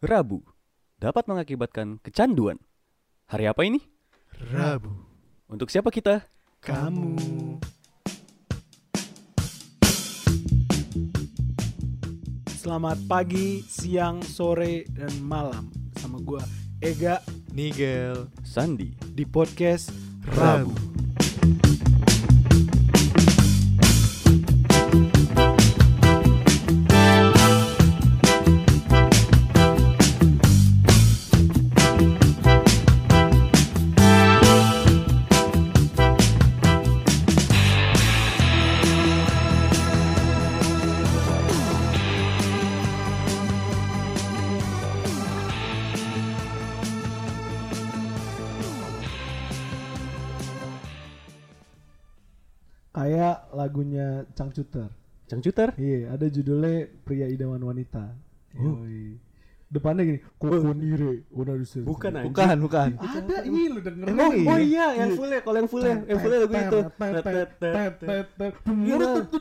Rabu dapat mengakibatkan kecanduan. Hari apa ini? Rabu. Untuk siapa kita? Kamu. Selamat pagi, siang, sore, dan malam sama gua Ega Nigel. Sandi. di podcast Rabu. Kayak lagunya Cangcuter. Cangcuter. Iya, ada judulnya Pria Idaman Wanita. Yoi. Depannya gini, Kokonire, Onarusu. Bukan anjing. Bukan, bukan. Ada, ini lu denger. Emang Oh iya? iya, yang fullnya. Kalau yang fullnya, yang fullnya lagu itu.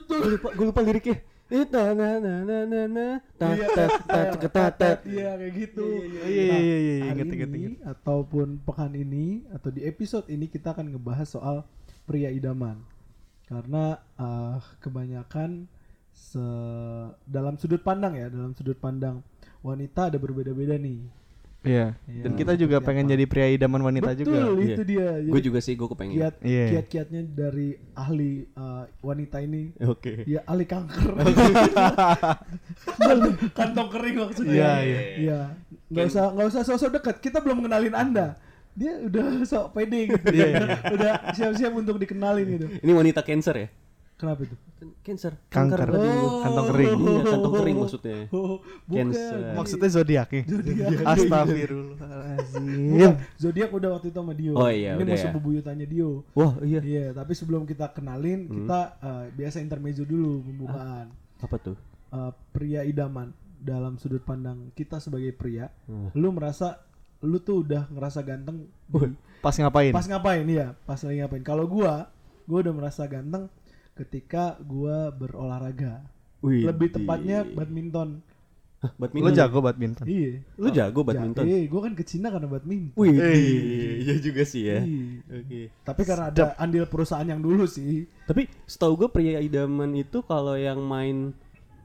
Gue lupa, gue lupa liriknya. Na na na na na ta Iya, ta ta ta ta ta. Iya kayak gitu. Iya, iya, iya, iya, iya, inget. ataupun pekan ini atau di episode ini kita akan ngebahas soal pria idaman. Karena eh, kebanyakan se dalam sudut pandang ya, dalam sudut pandang wanita ada berbeda-beda nih. Iya. Iya, Dan kita juga pengen apa? jadi pria idaman wanita Betul, juga. itu dia. Gue juga sih, gue kepengen. kiat Iya. kiat-kiatnya dari ahli eh, wanita ini Oke. ya ahli kanker. Kantong kering maksudnya. Iya, iya. Iya. Nggak usah nggak usah sosok dekat. Kita belum kenalin Anda. Dia udah sok pede gitu. Iya, iya. udah siap-siap untuk dikenalin gitu. Ini wanita cancer ya? Kenapa itu? Cancer. Kanker. tadi. Oh. Kantong kering. Iya, kantong kering maksudnya. Oh, Cancer. Maksudnya zodiak nih. Astagfirullahaladzim. Bukan. Zodiak udah waktu itu sama Dio. Oh iya, Ini udah musuh ya. bebuyutannya Dio. Wah, iya. Iya, tapi sebelum kita kenalin, Hmm. kita eh, biasa intermezzo dulu pembukaan. Apa tuh? Eh, pria idaman dalam sudut pandang kita sebagai pria. Hmm. Lu merasa lu tuh udah ngerasa ganteng di- Pas ngapain? pas ngapain ya? Pas lagi ngapain? Kalau gua, gua udah merasa ganteng ketika gua berolahraga. Wih. Lebih tepatnya badminton. Hah, Lo badminton. jago badminton. Iya. Lu jago badminton. Eh, gua kan ke Cina karena badminton. Wih, Eh. iya juga sih ya. Iya. Oke. Tapi karena ada andil perusahaan yang dulu sih. Tapi setahu gue pria idaman itu kalau yang main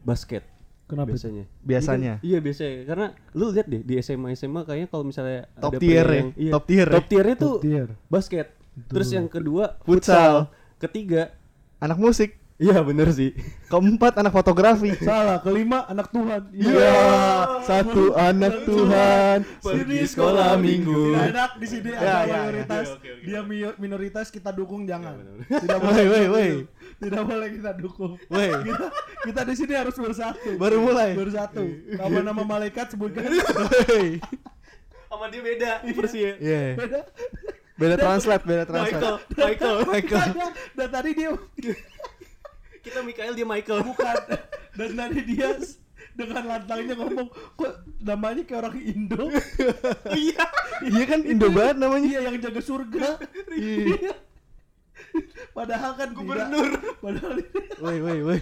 basket Kenapa? itu? biasanya. Biasanya. Iya biasanya. Karena lu lihat deh di SMA SMA kayaknya kalau misalnya Top ada tier ya? yang- iya, Top tier ya? Top tiernya tuh Top tier. basket. Terus yang kedua Futsal. Ketiga, Anak musik. iya bener sih. Keempat anak fotografi. Salah, kelima anak Tuhan. Iya. Satu anak Tuhan. Pergi sekolah minggu. Tidak enak di sini Ya, ada ya, ya. mayoritas. Oke, oke, oke. Dia mi- minoritas kita dukung jangan. benar, Tidak Woi, boleh. woi, woi. Tidak boleh kita dukung. Woi. Kita, kita di sini harus bersatu. Baru mulai. Bersatu. Nama-nama malaikat sebutkan. Hei. Sama dia beda persis. Iya. Beda. Beda translate, beda translate. Michael, Michael, Michael. Dan tadi dia kita Michael dia Michael. bukan. Dan tadi dia dengan lantangnya ngomong kok namanya kayak orang Indo. Iya. Iya kan Indo banget namanya. Iya yang jaga surga. Iya. Padahal kan Gubernur. tidak. Padahal Woi, woi, woi.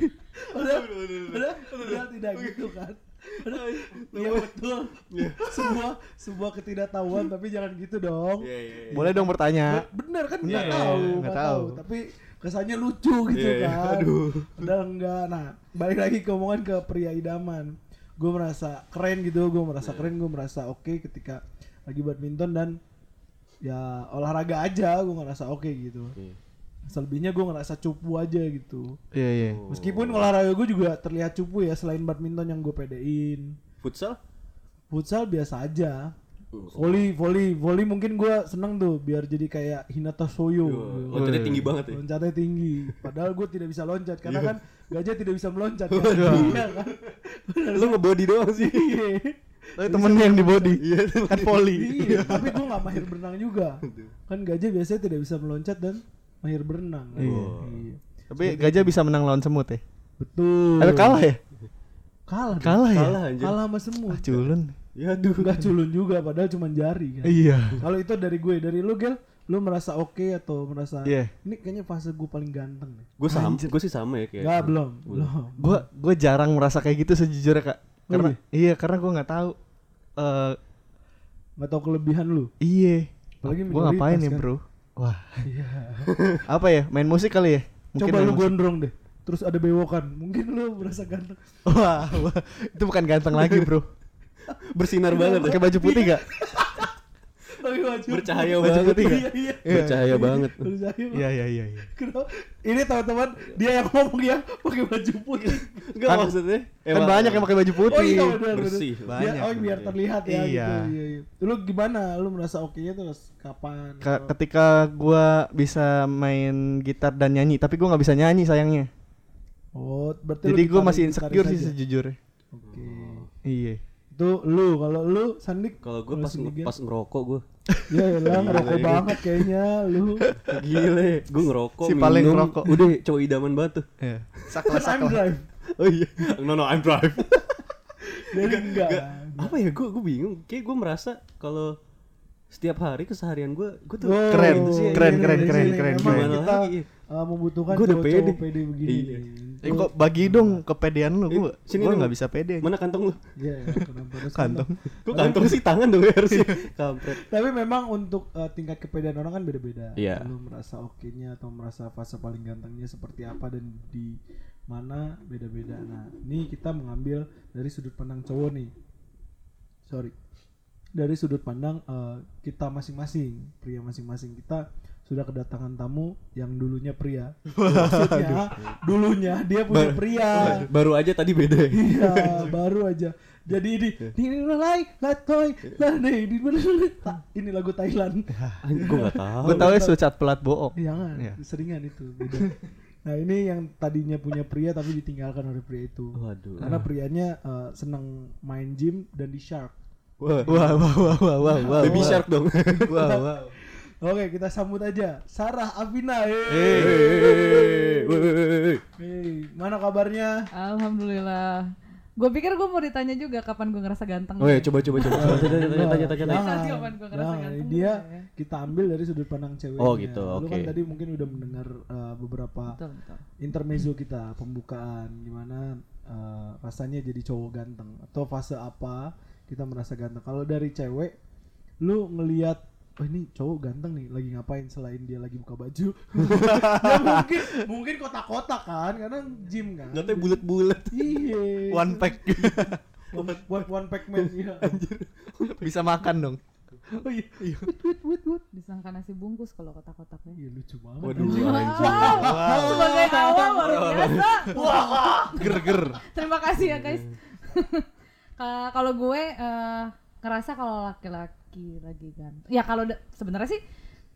padahal, padahal, padahal tidak gitu kan. Padahal, Iya betul. Sebuah sebuah ketidaktahuan tapi jangan gitu dong. Iya, iya, iya. Boleh dong bertanya. Bener kan Iya, nggak iya, tahu, nggak nggak tahu. tahu. Tapi kesannya lucu gitu Iya, iya. kan. Aduh. Padahal enggak. Nah, balik lagi ke omongan ke pria idaman. Gue merasa keren gitu, gue merasa Iya. keren, gue merasa oke ketika lagi badminton dan ya olahraga aja gue ngerasa oke gitu. Oke. Selebihnya gue ngerasa cupu aja gitu. Iya, iya. Meskipun olahraga gue juga terlihat cupu ya selain badminton yang gue pedein. Futsal? Futsal biasa aja. Volley, volley, volley mungkin gue seneng tuh biar jadi kayak Hinata Soyo. Loncatnya tinggi banget ya. Loncatnya tinggi. Padahal gue tidak bisa loncat karena kan gajah tidak bisa meloncat. Kan? Waduh. Iya kan? Lu ngebody doang sih. Iya. Tapi temennya yang di body. Iya, kan volley. Iya, tapi gue gak mahir berenang juga. Kan gajah biasanya tidak bisa meloncat dan mahir berenang. kan? Iya. Iya. Tapi gajah bisa menang lawan semut ya. Betul. Ada kalah ya? Kalah. Kalah ya? Kalah anjir. Kalah sama semut. Ah, culun. Ya aduh. Enggak culun juga padahal cuma jari kan. Iya. Kalau itu dari gue, dari lu Gel, lu merasa oke atau merasa Iya. ini kayaknya fase gue paling ganteng nih. Gue sama, gue sih sama ya kayak. Enggak, belum. Belum. Gua gua jarang merasa kayak gitu sejujurnya, Kak. Karena iya, karena gua nggak tahu. eh nggak tahu kelebihan lu iya. Apalagi Gua ngapain ya, kan. Bro? Wah, iya apa ya? Main musik kali ya? coba main lu musik. gondrong deh terus ada bewokan mungkin lu merasa ganteng Wah, wah, itu bukan ganteng lagi, Bro. Bersinar banget. Pakai baju putih gak? baju Bercahaya Baju banget. iya nggak? iya Bercahaya banget. bercahaya Iya, iya, iya, iya. Kenapa? Ini teman-teman dia yang ngomong ya pakai baju putih. Enggak Kan- maksudnya. Kan banyak yang pakai baju putih. Oh iya benar Bersih, banyak. Biar, oh biar terlihat ya Iya. gitu. Iya, iya. Lu gimana? Lu merasa oke-nya tuh kapan? Ka- Atau- ketika gua bisa main gitar dan nyanyi, tapi gua nggak bisa nyanyi sayangnya. Oh, berarti Jadi gitaris- masih insecure sih sejujurnya. Oke. Iya. Itu lu kalau lu Sandik Kalau gue pas sendirian? pas ngerokok gue. Ya lah ngerokok banget kayaknya lu. Gile, gue ngerokok. Si paling minum, ngerokok. Udah cowok idaman banget tuh. Iya. Sakla Kan I'm sakla. drive. Oh iya. No no, I'm drive. Jadi enggak. Apa ya gue gue bingung. Kayak gue merasa kalau setiap hari keseharian gue gue tuh Oh, Keren, gitu sih. keren, ini, keren, keren, keren, Emang keren. kita Lagi. uh, membutuhkan Gua udah cowok-cowok pede. pede begini. Iya. nih. Eh kok bagi dong kepedean lu, gua. Eh, sini gua dong. nggak bisa pede. Mana kantong lu? Iya, kenapa harus Kantong. Gue kantong sih tangan dong harusnya. Kampret. Tapi memang untuk uh, tingkat kepedean orang kan beda-beda. Iya. Lu merasa oke-nya atau merasa fase paling gantengnya seperti apa dan di mana beda-beda. Nah, ini kita mengambil dari sudut pandang cowok nih. Sorry. Dari sudut pandang uh, kita masing-masing, pria masing-masing kita sudah kedatangan tamu yang dulunya pria. Maksudnya dulunya dia punya pria. Baru aja tadi beda. ya? Iya, baru aja. Jadi ini ini lai latoy lah nih Ta- ini lagu Thailand. Gue gak tahu. Gua tahu ya sucat pelat bohong. Jangan, Iya. seringan itu. Beda. Nah ini yang tadinya punya pria tapi ditinggalkan oleh pria itu. Waduh. Karena prianya eh, senang main gym dan di shark. Wah. Wah, wah, wah, wah, wah, wah. Baby wah. shark dong. Wah, wah. Oke kita sambut aja Sarah Afina. Eh. Hey. Hey, mana kabarnya? Alhamdulillah. Gue pikir gue mau ditanya juga kapan gue ngerasa ganteng. Oh ya coba coba coba. Tanya tanya tanya tanya Jawaban gua ngerasa ganteng Dia ya. kita ambil dari sudut pandang ceweknya. Oh, gitu, Lu kan oke. tadi mungkin udah mendengar eh, beberapa Betul betul. intermezzo kita pembukaan gimana eh, rasanya jadi cowok ganteng atau fase apa kita merasa ganteng kalau dari cewek lu ngelihat oh ini cowok ganteng nih lagi ngapain selain dia lagi buka baju ya mungkin mungkin kotak-kotak kan karena gym kan tahu bulat-bulat. iya One pack. one, one, one pack man iya Bisa makan dong. oh iya iya wut wut wut Disangka nasi bungkus kalau kotak-kotaknya. iya lucu banget Waduh, anjing. anjing. Wow, sebagai awal luar biasa. Ger ger. Terima kasih ya guys. Ka- kalau gue eh, ngerasa kalau laki-laki lagi ganteng. Ya kalau da- sebenarnya sih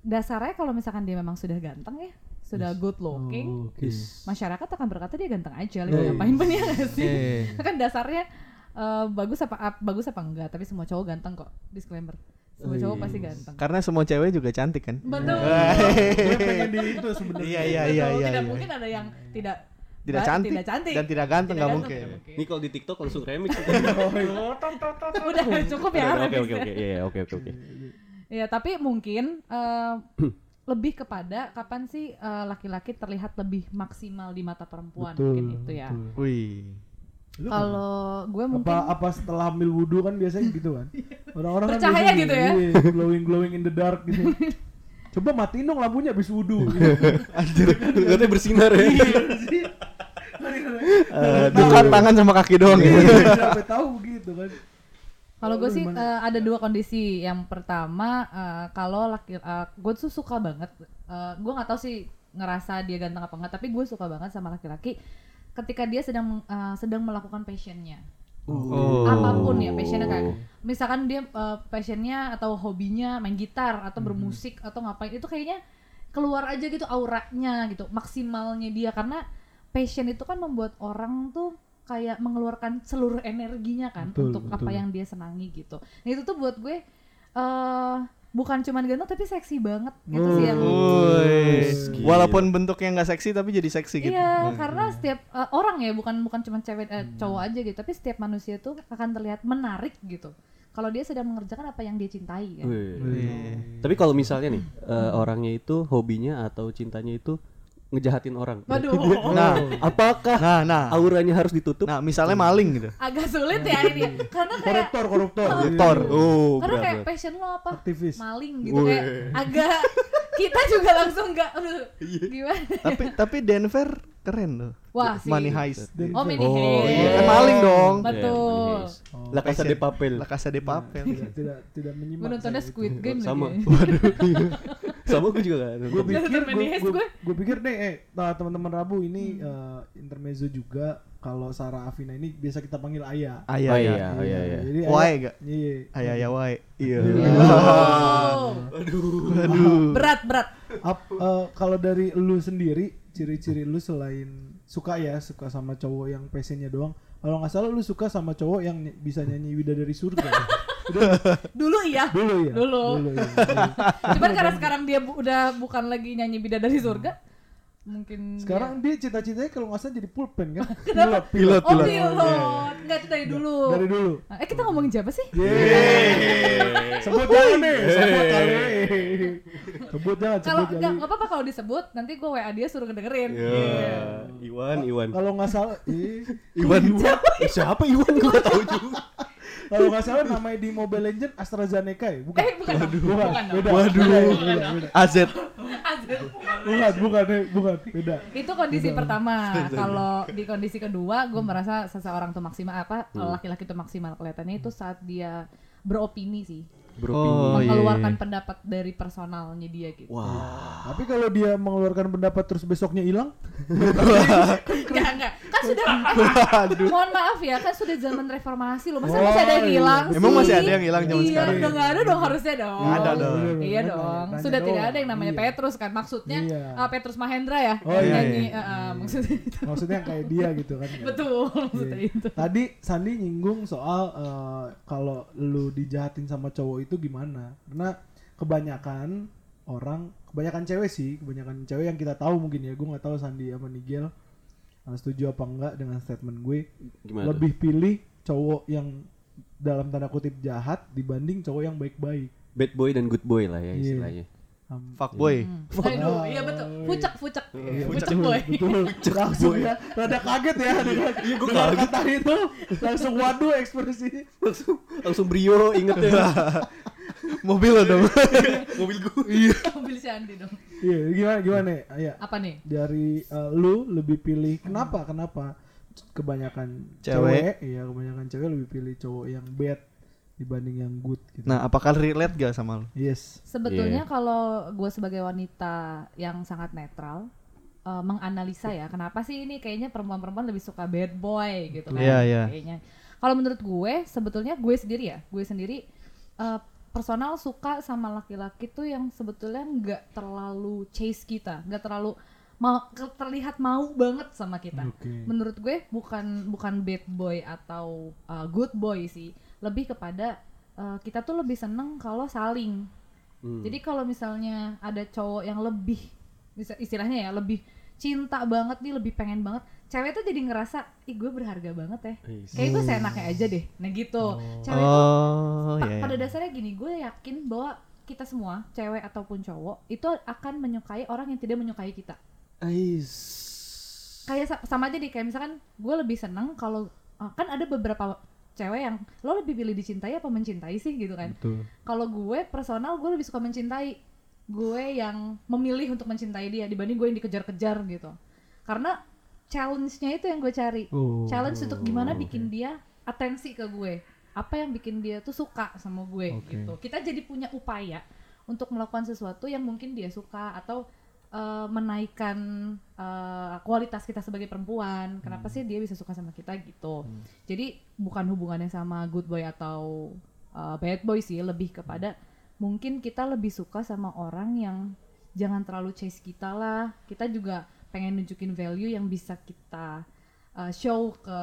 dasarnya kalau misalkan dia memang sudah ganteng ya, sudah good looking, Oh, oke. masyarakat akan berkata dia ganteng aja, lagi Hey. ngapain pun ya nggak sih? Eh. kan dasarnya eh, bagus apa ap- bagus apa enggak, tapi semua cowok ganteng kok. Disclaimer. Semua cowok pasti ganteng. Karena semua cewek juga cantik kan? Betul. Dia pengen di itu sebenarnya Iya iya iya iya. Tidak iya. mungkin ada yang tidak Tidak cantik, tidak cantik dan tidak ganteng nggak mungkin. Ini kalau di TikTok langsung remix. Udah cukup ya. Oke oke ya. oke. Iya oke oke oke. Ya tapi mungkin eh, lebih kepada kapan sih eh, laki-laki terlihat lebih maksimal di mata perempuan Betul, mungkin itu ya. betul. Wih. Kalau gue mungkin apa apa setelah ambil wudhu kan biasanya gitu kan orang-orang kan gitu ya? iya, glowing glowing in the dark gitu coba matiin dong lampunya habis wudhu gitu. Anjir, katanya bersinar ya. Iya sih Bukan tangan sama kaki doang ya. Iya, sampai tahu begitu kan Kalau gue sih eh, ada dua kondisi. Yang pertama eh, kalau laki gue tuh suka banget. eh, gue nggak tahu sih ngerasa dia ganteng apa enggak, tapi gue suka banget sama laki-laki ketika dia sedang eh, sedang melakukan passionnya. Oh. Apa pun ya passionnya kayak misalkan dia eh, passionnya atau hobinya main gitar atau bermusik atau ngapain itu kayaknya keluar aja gitu auranya gitu maksimalnya dia karena passion itu kan membuat orang tuh kayak mengeluarkan seluruh energinya kan Betul, untuk apa betul. yang dia senangi gitu. Nah itu tuh buat gue eh bukan cuma ganteng tapi seksi banget gitu sih yang. Gila. Walaupun bentuknya nggak seksi tapi jadi seksi gitu. Iya, karena setiap eh, orang ya bukan bukan cuma cewek eh, cowok aja gitu, tapi setiap manusia tuh akan terlihat menarik gitu. Kalau dia sedang mengerjakan apa yang dia cintai kan. Wih. Wih. Tapi kalau misalnya nih eh, orangnya itu hobinya atau cintanya itu ngejahatin orang. Waduh. Nah, Apakah nah, nah. auranya harus ditutup? Nah, misalnya maling gitu. Agak sulit ya ini. Karena kayak koruptor koruptor Koruptor. Iya. Oh, karena kayak berat. passion lo apa? aktivis Maling gitu kayak agak kita juga langsung enggak aduh, gimana? tapi tapi Denver keren loh. Wah, sih. Money Heist. Dan- Oh, mini Oh, haze. Iya, kan maling dong. Iya, Betul. Money Heist. La Casa de Papel. La Casa de Papel. tidak tidak tidak menyimak Gue nontonnya saya itu. Squid Game Sama. Waduh. Sama gue juga kan. gue pikir gue pikir deh eh nah, teman-teman Rabu ini Hmm. eh, intermezzo juga kalau Sarah Afina ini biasa kita panggil Ayah Ayah, Oh ya. iya, oh iya, iya. Jadi Wae Ayah- gak? iya Ayah, ya, wae. Iya. Oh. Aduh. Berat, berat. Ap- eh, kalau dari lu sendiri ciri-ciri lu selain suka ya suka sama cowok yang passionnya doang kalau nggak salah lu suka sama cowok yang ny- bisa nyanyi Widadari Surga Dulu iya. dulu ya Dulu. ya. Cuman karena sekarang dia bu- udah bukan lagi nyanyi bidadari surga. Mungkin sekarang dia cita-citanya kalau nggak salah jadi pulpen kan pilot Pilot. Oh, pilot. pilot. Enggak itu dari dulu. dari dulu Nah, Eh kita ngomongin siapa sih? Yeay. sebut jangan nih sebut kali sebut jangan Kalau jangan enggak apa-apa kalau disebut, nanti gue WA dia suruh ngedengerin. Iya. Iya. Iwan, Iwan. kalau nggak salah eh, Iwan. Eh, Siapa Iwan? Gue gak tahu juga. Kalau nggak salah namanya di Mobile Legend AstraZeneca ya? Bukan. Eh bukan dong. bukan Bukan beda. Waduh. beda, beda, beda. AZ. Asik. bukan bukan eh, bukan. Beda. Itu kondisi pertama. Kalau di kondisi kedua gue merasa seseorang tuh maksimal apa laki-laki tuh maksimal kelihatannya itu saat dia beropini sih Beropini. Oh, iya, mengeluarkan iya. pendapat dari personalnya dia gitu Wah. tapi kalau dia mengeluarkan pendapat terus besoknya hilang enggak enggak kan sudah mohon maaf ya kan sudah zaman reformasi loh masa Oh, masih ada yang iya. hilang sih Emang masih ada yang hilang zaman iya, sekarang? udah nggak ada dong harusnya dong Ada dong. iya Nanya- dong nanya sudah tidak ada yang namanya Iya. Petrus kan maksudnya Iya. ah, Petrus Mahendra ya Oh, iya, nyanyi iya. ah, maksudnya itu maksudnya kayak dia gitu kan betul maksudnya Iya. itu Tadi Sandi nyinggung soal eh, kalau lu dijahatin sama cowok itu gimana? Karena kebanyakan orang, kebanyakan cewek sih, kebanyakan cewek yang kita tahu mungkin ya, gue nggak tahu Sandi sama Nigel eh, setuju apa enggak dengan statement gue. Gimana? tuh? Lebih pilih cowok yang dalam tanda kutip jahat dibanding cowok yang baik-baik. Bad boy dan good boy lah ya Iya. istilahnya. Um, Fuckboy. Hmm. Aduh, iya betul. Pucek, pucek. Pucek boy. betul langsung ya rada kaget ya dengan iya gue kata itu langsung waduh ekspresi langsung langsung brio inget ya. Mobil lo dong. Mobil gue. Iya. Mobil si Andi dong. iya gimana gimana ya Apa nih? dari eh, lu lebih pilih kenapa kenapa kebanyakan Cewek. cewek iya kebanyakan cewek lebih pilih cowok yang bad dibanding yang good gitu Nah, apakah relate gak sama lo? yes Sebetulnya Iya. kalau gue sebagai wanita yang sangat netral eh, menganalisa ya kenapa sih ini kayaknya perempuan-perempuan lebih suka bad boy gitu kan Iya, iya. kayaknya kalau menurut gue sebetulnya gue sendiri ya gue sendiri eh, personal suka sama laki-laki tuh yang sebetulnya nggak terlalu chase kita nggak terlalu mau terlihat mau banget sama kita Oke. menurut gue bukan bukan bad boy atau uh, good boy sih lebih kepada uh, kita tuh lebih seneng kalau saling Hmm. jadi kalau misalnya ada cowok yang lebih istilahnya ya lebih cinta banget nih lebih pengen banget cewek tuh jadi ngerasa ih gue berharga banget ya Is. kayak gue seenaknya aja deh nah gitu cewek tuh Oh, pa- iya. pada dasarnya gini gue yakin bahwa kita semua cewek ataupun cowok itu akan menyukai orang yang tidak menyukai kita Ais. kayak sa- sama aja nih kayak misalkan gue lebih seneng kalau uh, kan ada beberapa cewek yang lo lebih pilih dicintai apa mencintai sih? gitu kan. Kalau gue personal gue lebih suka mencintai gue yang memilih untuk mencintai dia dibanding gue yang dikejar-kejar gitu. Karena challenge-nya itu yang gue cari. Oh. challenge untuk gimana bikin dia atensi ke gue. Apa yang bikin dia tuh suka sama gue Oke. gitu. Kita jadi punya upaya untuk melakukan sesuatu yang mungkin dia suka atau eh, menaikkan eh, kualitas kita sebagai perempuan. Kenapa sih dia bisa suka sama kita gitu? Jadi bukan hubungannya sama good boy atau uh, bad boy sih lebih kepada mungkin kita lebih suka sama orang yang jangan terlalu chase kita lah. Kita juga pengen nunjukin value yang bisa kita uh, show ke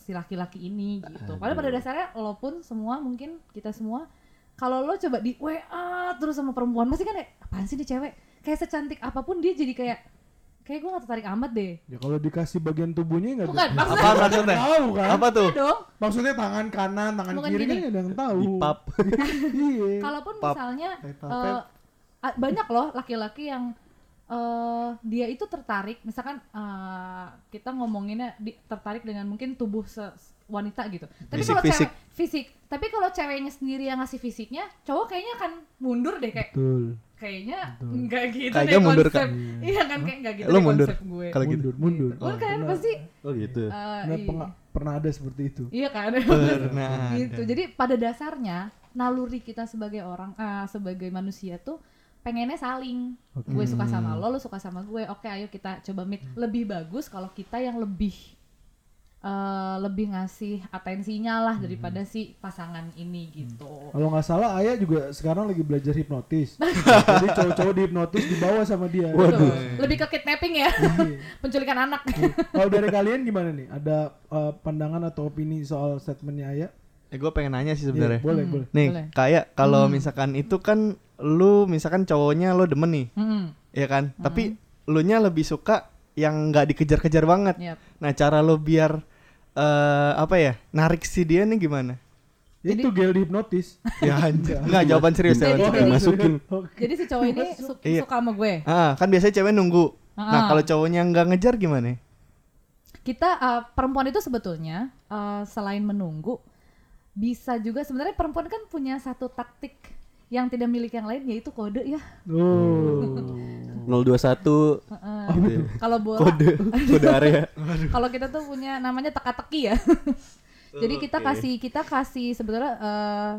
si laki-laki ini gitu. Padahal pada dasarnya lo pun semua mungkin kita semua kalau lo coba di WA terus sama perempuan pasti kan kayak apaan sih nih cewek kayak secantik apa pun dia jadi kayak kayak gue gak tertarik amat deh ya kalau dikasih bagian tubuhnya nggak bukan ada maksudnya Apa maksudnya? tahu kan Apa tuh? dong maksudnya tangan kanan tangan Bukan kiri gini. kan ada yang tahu pub. iya Kalaupun Pap. misalnya pap, a- banyak loh laki-laki yang eh dia itu tertarik misalkan eh, kita ngomonginnya di- tertarik dengan mungkin tubuh se- wanita gitu tapi kalau fisik. cewek fisik tapi kalau ceweknya sendiri yang ngasih fisiknya cowok kayaknya akan mundur deh kayak Betul. Kayaknya enggak gitu Kayaknya deh mundur, konsep Kak. iya kan kayak enggak gitu Lo deh mundur konsep gue kalau gitu. mundur, mundur. Oh, kan Pernah- pasti Oh gitu. pernah, iya. penga- pernah ada seperti itu. Iya kan? Pernah gitu. Jadi pada dasarnya naluri kita sebagai orang eh, sebagai manusia tuh pengennya saling. Oke. Gue suka sama Hmm. lo, lo suka sama gue. Oke, ayo kita coba meet. Lebih bagus kalau kita yang lebih eh, lebih ngasih atensinya lah daripada si pasangan ini gitu. Kalau nggak salah Ayah juga sekarang lagi belajar hipnotis. Jadi cowok-cowok dihipnotis dibawa sama dia. Betul. Lebih ke kidnapping ya, penculikan anak. Kalau dari kalian gimana nih? Ada uh, pandangan atau opini soal statementnya Ayah? Eh gue pengen nanya sih Iya, sebenarnya. boleh, Hmm. boleh. Nih, Boleh. kayak kalau Hmm. misalkan itu kan lu misalkan cowoknya lo demen nih, Hmm, ya kan? Tapi lu nya lebih suka yang nggak dikejar-kejar banget. yap. Nah, cara lo biar eh apa ya? Narik si dia nih gimana? Jadi- Itu gel dihipnotis. Ya anjir. Enggak jawaban serius Jadi- jawaban jadi-. Masukin. Jadi si cowok ini su- Iya. suka sama gue. Ah, kan biasanya cewek nunggu. Nah, Ah. kalau cowoknya nggak ngejar gimana? kita uh, perempuan itu sebetulnya uh, selain menunggu bisa juga sebenarnya perempuan kan punya satu taktik yang tidak milik yang lain yaitu kode ya Oh. 021 Heeh. gitu ya. kalau bola kode kode area. kalau kita tuh punya namanya teka-teki ya jadi kita kasih kita kasih sebetulnya uh,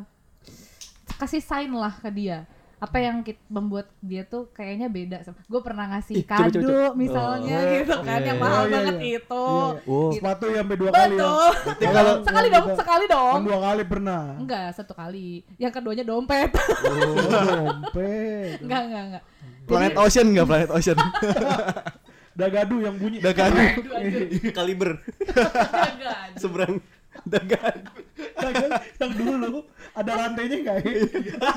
kasih sign lah ke dia apa yang kit- membuat dia tuh kayaknya beda sama gue pernah ngasih Ih, coba, kado coba, coba. misalnya Oh. gitu kan Iya, yang iya, mahal iya, banget iya. itu Iya. Oh, Sepatu yang sampai dua kali ya. betul Berarti kalau sekali dong sekali dong dua kali pernah. Enggak, satu kali. Yang keduanya dompet. Oh, dompet. enggak, enggak, enggak. Planet Ocean nggak Planet Ocean? Dagadu yang bunyi. Dagadu. Kaliber Enggak. seberang. Dagadu yang dulu ada rantainya enggak ya?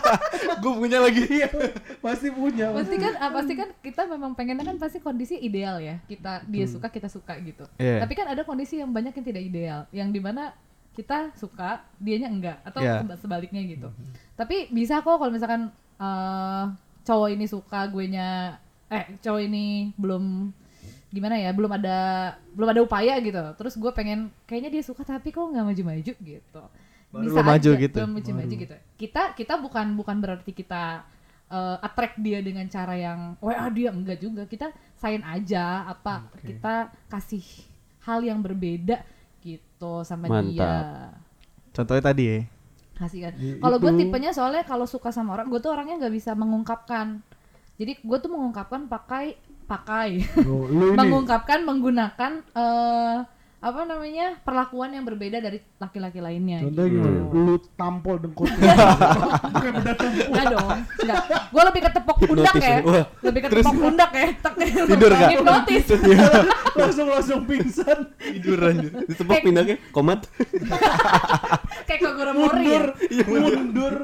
Gue punya lagi. Iya, pasti punya. Pasti kan, ah, pasti kan kita memang pengennya kan pasti kondisi ideal ya. Kita dia suka, kita suka gitu. Iya. Tapi kan ada kondisi yang banyak yang tidak ideal, yang di mana kita suka, dianya enggak, atau Iya. keba- sebaliknya gitu. Tapi bisa kok kalau misalkan eh, cowok ini suka, gue nya, eh cowok ini belum gimana ya belum ada belum ada upaya gitu terus gue pengen kayaknya dia suka tapi kok nggak maju-maju gitu Baru lo maju aja, gitu. belum maju-maju gitu kita kita bukan bukan berarti kita eh, attract dia dengan cara yang wah dia enggak juga kita sayang aja apa Oke. kita kasih hal yang berbeda gitu sama Mantap. dia Contohnya tadi ya. Kasih kan. I- kalau gue tipenya soalnya kalau suka sama orang gue tuh orangnya nggak bisa mengungkapkan. Jadi gue tuh mengungkapkan pakai pakai. Oh, mengungkapkan menggunakan eh apa namanya perlakuan yang berbeda dari laki-laki lainnya Contohnya gitu. gimana? Lu tampol dengkotnya. Bukan beda tumpul. Enggak dong, enggak. Gue lebih ke tepok pundak ya. Wah. Lebih ke tepok pundak ya. Tek. Tidur nggak? Hipnotis. langsung langsung pingsan. Tiduran. Ditepok pindahnya komat. Kayak Kogoro Mori ya. Mundur. Mundur.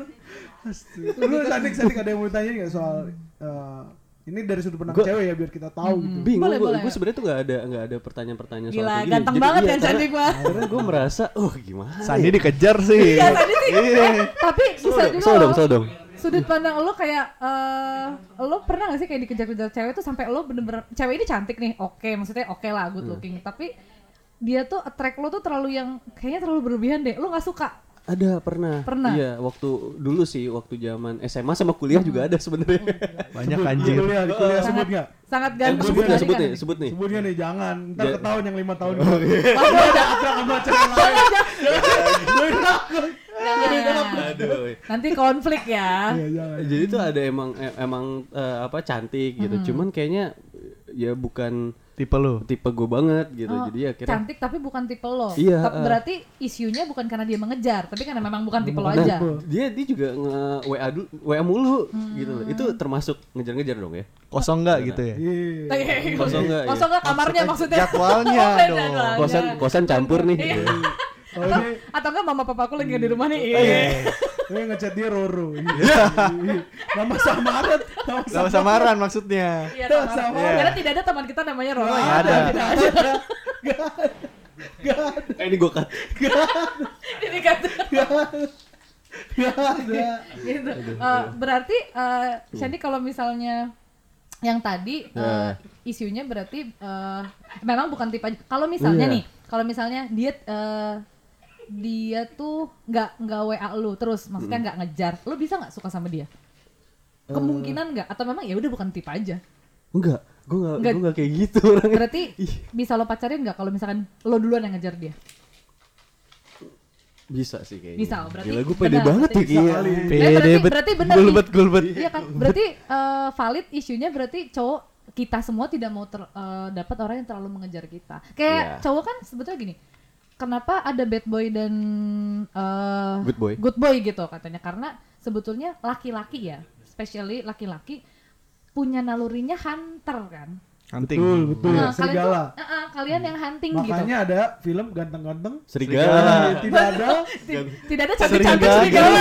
Astaga. Lu tadi tadi ada yang mau tanya nggak soal eh, ini dari sudut pandang Gua- cewek ya biar kita tahu gitu. Bingung Boleh, gue. boleh. Gue sebenarnya tuh nggak ada nggak ada pertanyaan-pertanyaan soal Gila, kayak gini. ganteng Jadi, banget iya, kan cantik gua. Karena gue merasa, oh gimana? Sandi ya? dikejar sih. Iya, tadi sih. Iya. Eh, tapi bisa juga. Sudut pandang lo kayak eh lo pernah gak sih kayak dikejar-kejar cewek tuh sampai lo bener-bener cewek ini cantik nih, oke maksudnya oke lah good looking, tapi dia tuh attract lo tuh terlalu yang kayaknya terlalu berlebihan deh, lo nggak suka. Ada pernah. Pernah? Iya, waktu dulu sih, waktu zaman SMA sama kuliah juga ada sebenarnya. Banyak Sebut, anjir. Di kuliah, di kuliah sebut Sangat- nggak? Sangat Eh, ganteng sebut sekali sebut nih, sebut nih. Sebutnya nih jangan. Ntar Ja- ketahuan yang lima tahun. Oh, iya. Lalu ada sama cewek lain? Nah, Aduh. nanti konflik ya. Iya jangan. Jadi tuh ada emang eh, emang eh, apa cantik gitu. Cuman kayaknya ya bukan Tipe lu. tipe gue banget gitu. Oh, Jadi ya kira cantik tapi bukan tipe lo. Iya, Tapi uh. berarti isunya bukan karena dia mengejar, tapi karena memang bukan tipe lo Bukan aja. dia dia juga nge WA dulu, WA mulu gitu Hmm. loh. Itu termasuk ngejar-ngejar dong ya. Kosong nggak gitu ya? Iya. Kosong enggak ya? Kosong nggak kamarnya maksudnya? Jadwalnya Oh, dong. Kosan kosan campur nih. Iya. gitu. Oh Atau, ini atau enggak mama papa aku lagi di rumah nih. Oh, Iya. Gue ngechat dia Roro. Iya. Nama samaran. Nama Sama samaran maksudnya. Iya, Sama. sama. Iya. Karena tidak ada teman kita namanya Roro Nggak ya. ada. Tidak ada. Gak ada. Eh, ini gue cut. Ini kata Gak ada. gitu. Eh, berarti eh Shandy kalau misalnya yang tadi eh, Nah. isunya berarti eh, memang bukan tipe. Kalau misalnya Iya. nih, kalau misalnya dia eh, dia tuh nggak nggak WA lu terus, maksudnya nggak ngejar, lu bisa nggak suka sama dia? Kemungkinan nggak? Atau memang ya udah bukan tipe aja? Enggak, gue nggak Enggak. gue nggak kayak gitu orangnya. Berarti bisa lo pacarin nggak kalau misalkan lo duluan yang ngejar dia? Bisa sih kayaknya. Bisa, berarti Gila gue pede benar, banget ya kayaknya. kali. Eh, Pede berarti, bet. berarti benar. Gulbet gulbet. Iya kan? Berarti eh, valid isunya berarti cowok kita semua tidak mau ter, eh, dapat orang yang terlalu mengejar kita. Kayak Iya. cowok kan sebetulnya gini. Kenapa ada bad boy dan eh, Good boy. good boy gitu katanya? Karena sebetulnya laki-laki ya, especially laki-laki punya nalurinya hunter kan. Hunting. Betul, betul. Nah, kalian tuh, Serigala. eh, eh, kalian yang hunting gitu. Makanya ada film ganteng-ganteng. Serigala. Tidak ada. Ti- Tidak ada cantik-cantik serigala.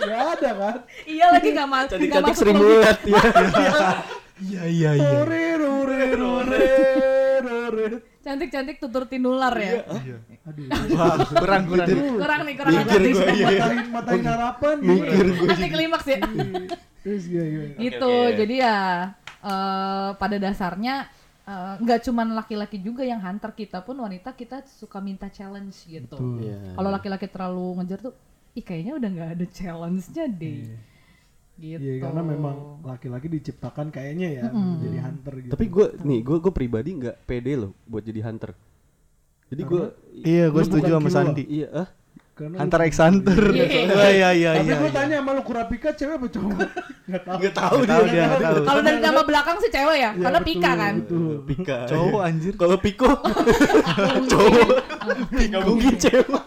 Gak ada kan? iya lagi nggak ma- nggak Cantik-cantik masuk sering logika. bulat ya. Iya iya iya. Cantik-cantik tutur tinular ya. Aduh. Wah, kurang kurang. Kurang nih, kurang Mikir gua, iya. Matain, matain harapan. Mikir gue. Nanti klimaks ya. Terus gimana, gimana? gitu. oke. Jadi ya eh, pada dasarnya eh, nggak cuman laki-laki juga yang hunter kita pun wanita kita suka minta challenge gitu. Iya. Kalau laki-laki terlalu ngejar tuh, ih kayaknya udah nggak ada challenge-nya deh. Gitu. Iya karena memang laki-laki diciptakan kayaknya ya menjadi hunter gitu. Tapi gue nih gue gue pribadi nggak pede loh buat jadi hunter. Jadi gue Iya, gue setuju sama. Sandi. iya ah karena Hunter x Hunter. Iya. Wah, iya iya Tapi iya. gue iya. tanya sama lu Kurapika cewek apa cowok? Gak tau. nggak tahu Nggak tahu dia. Kalau dari nama belakang sih cewek ya, Iya, karena Pika kan. Pika. Cowok anjir. Kalau Piko cowok. Nggak mungkin cewek.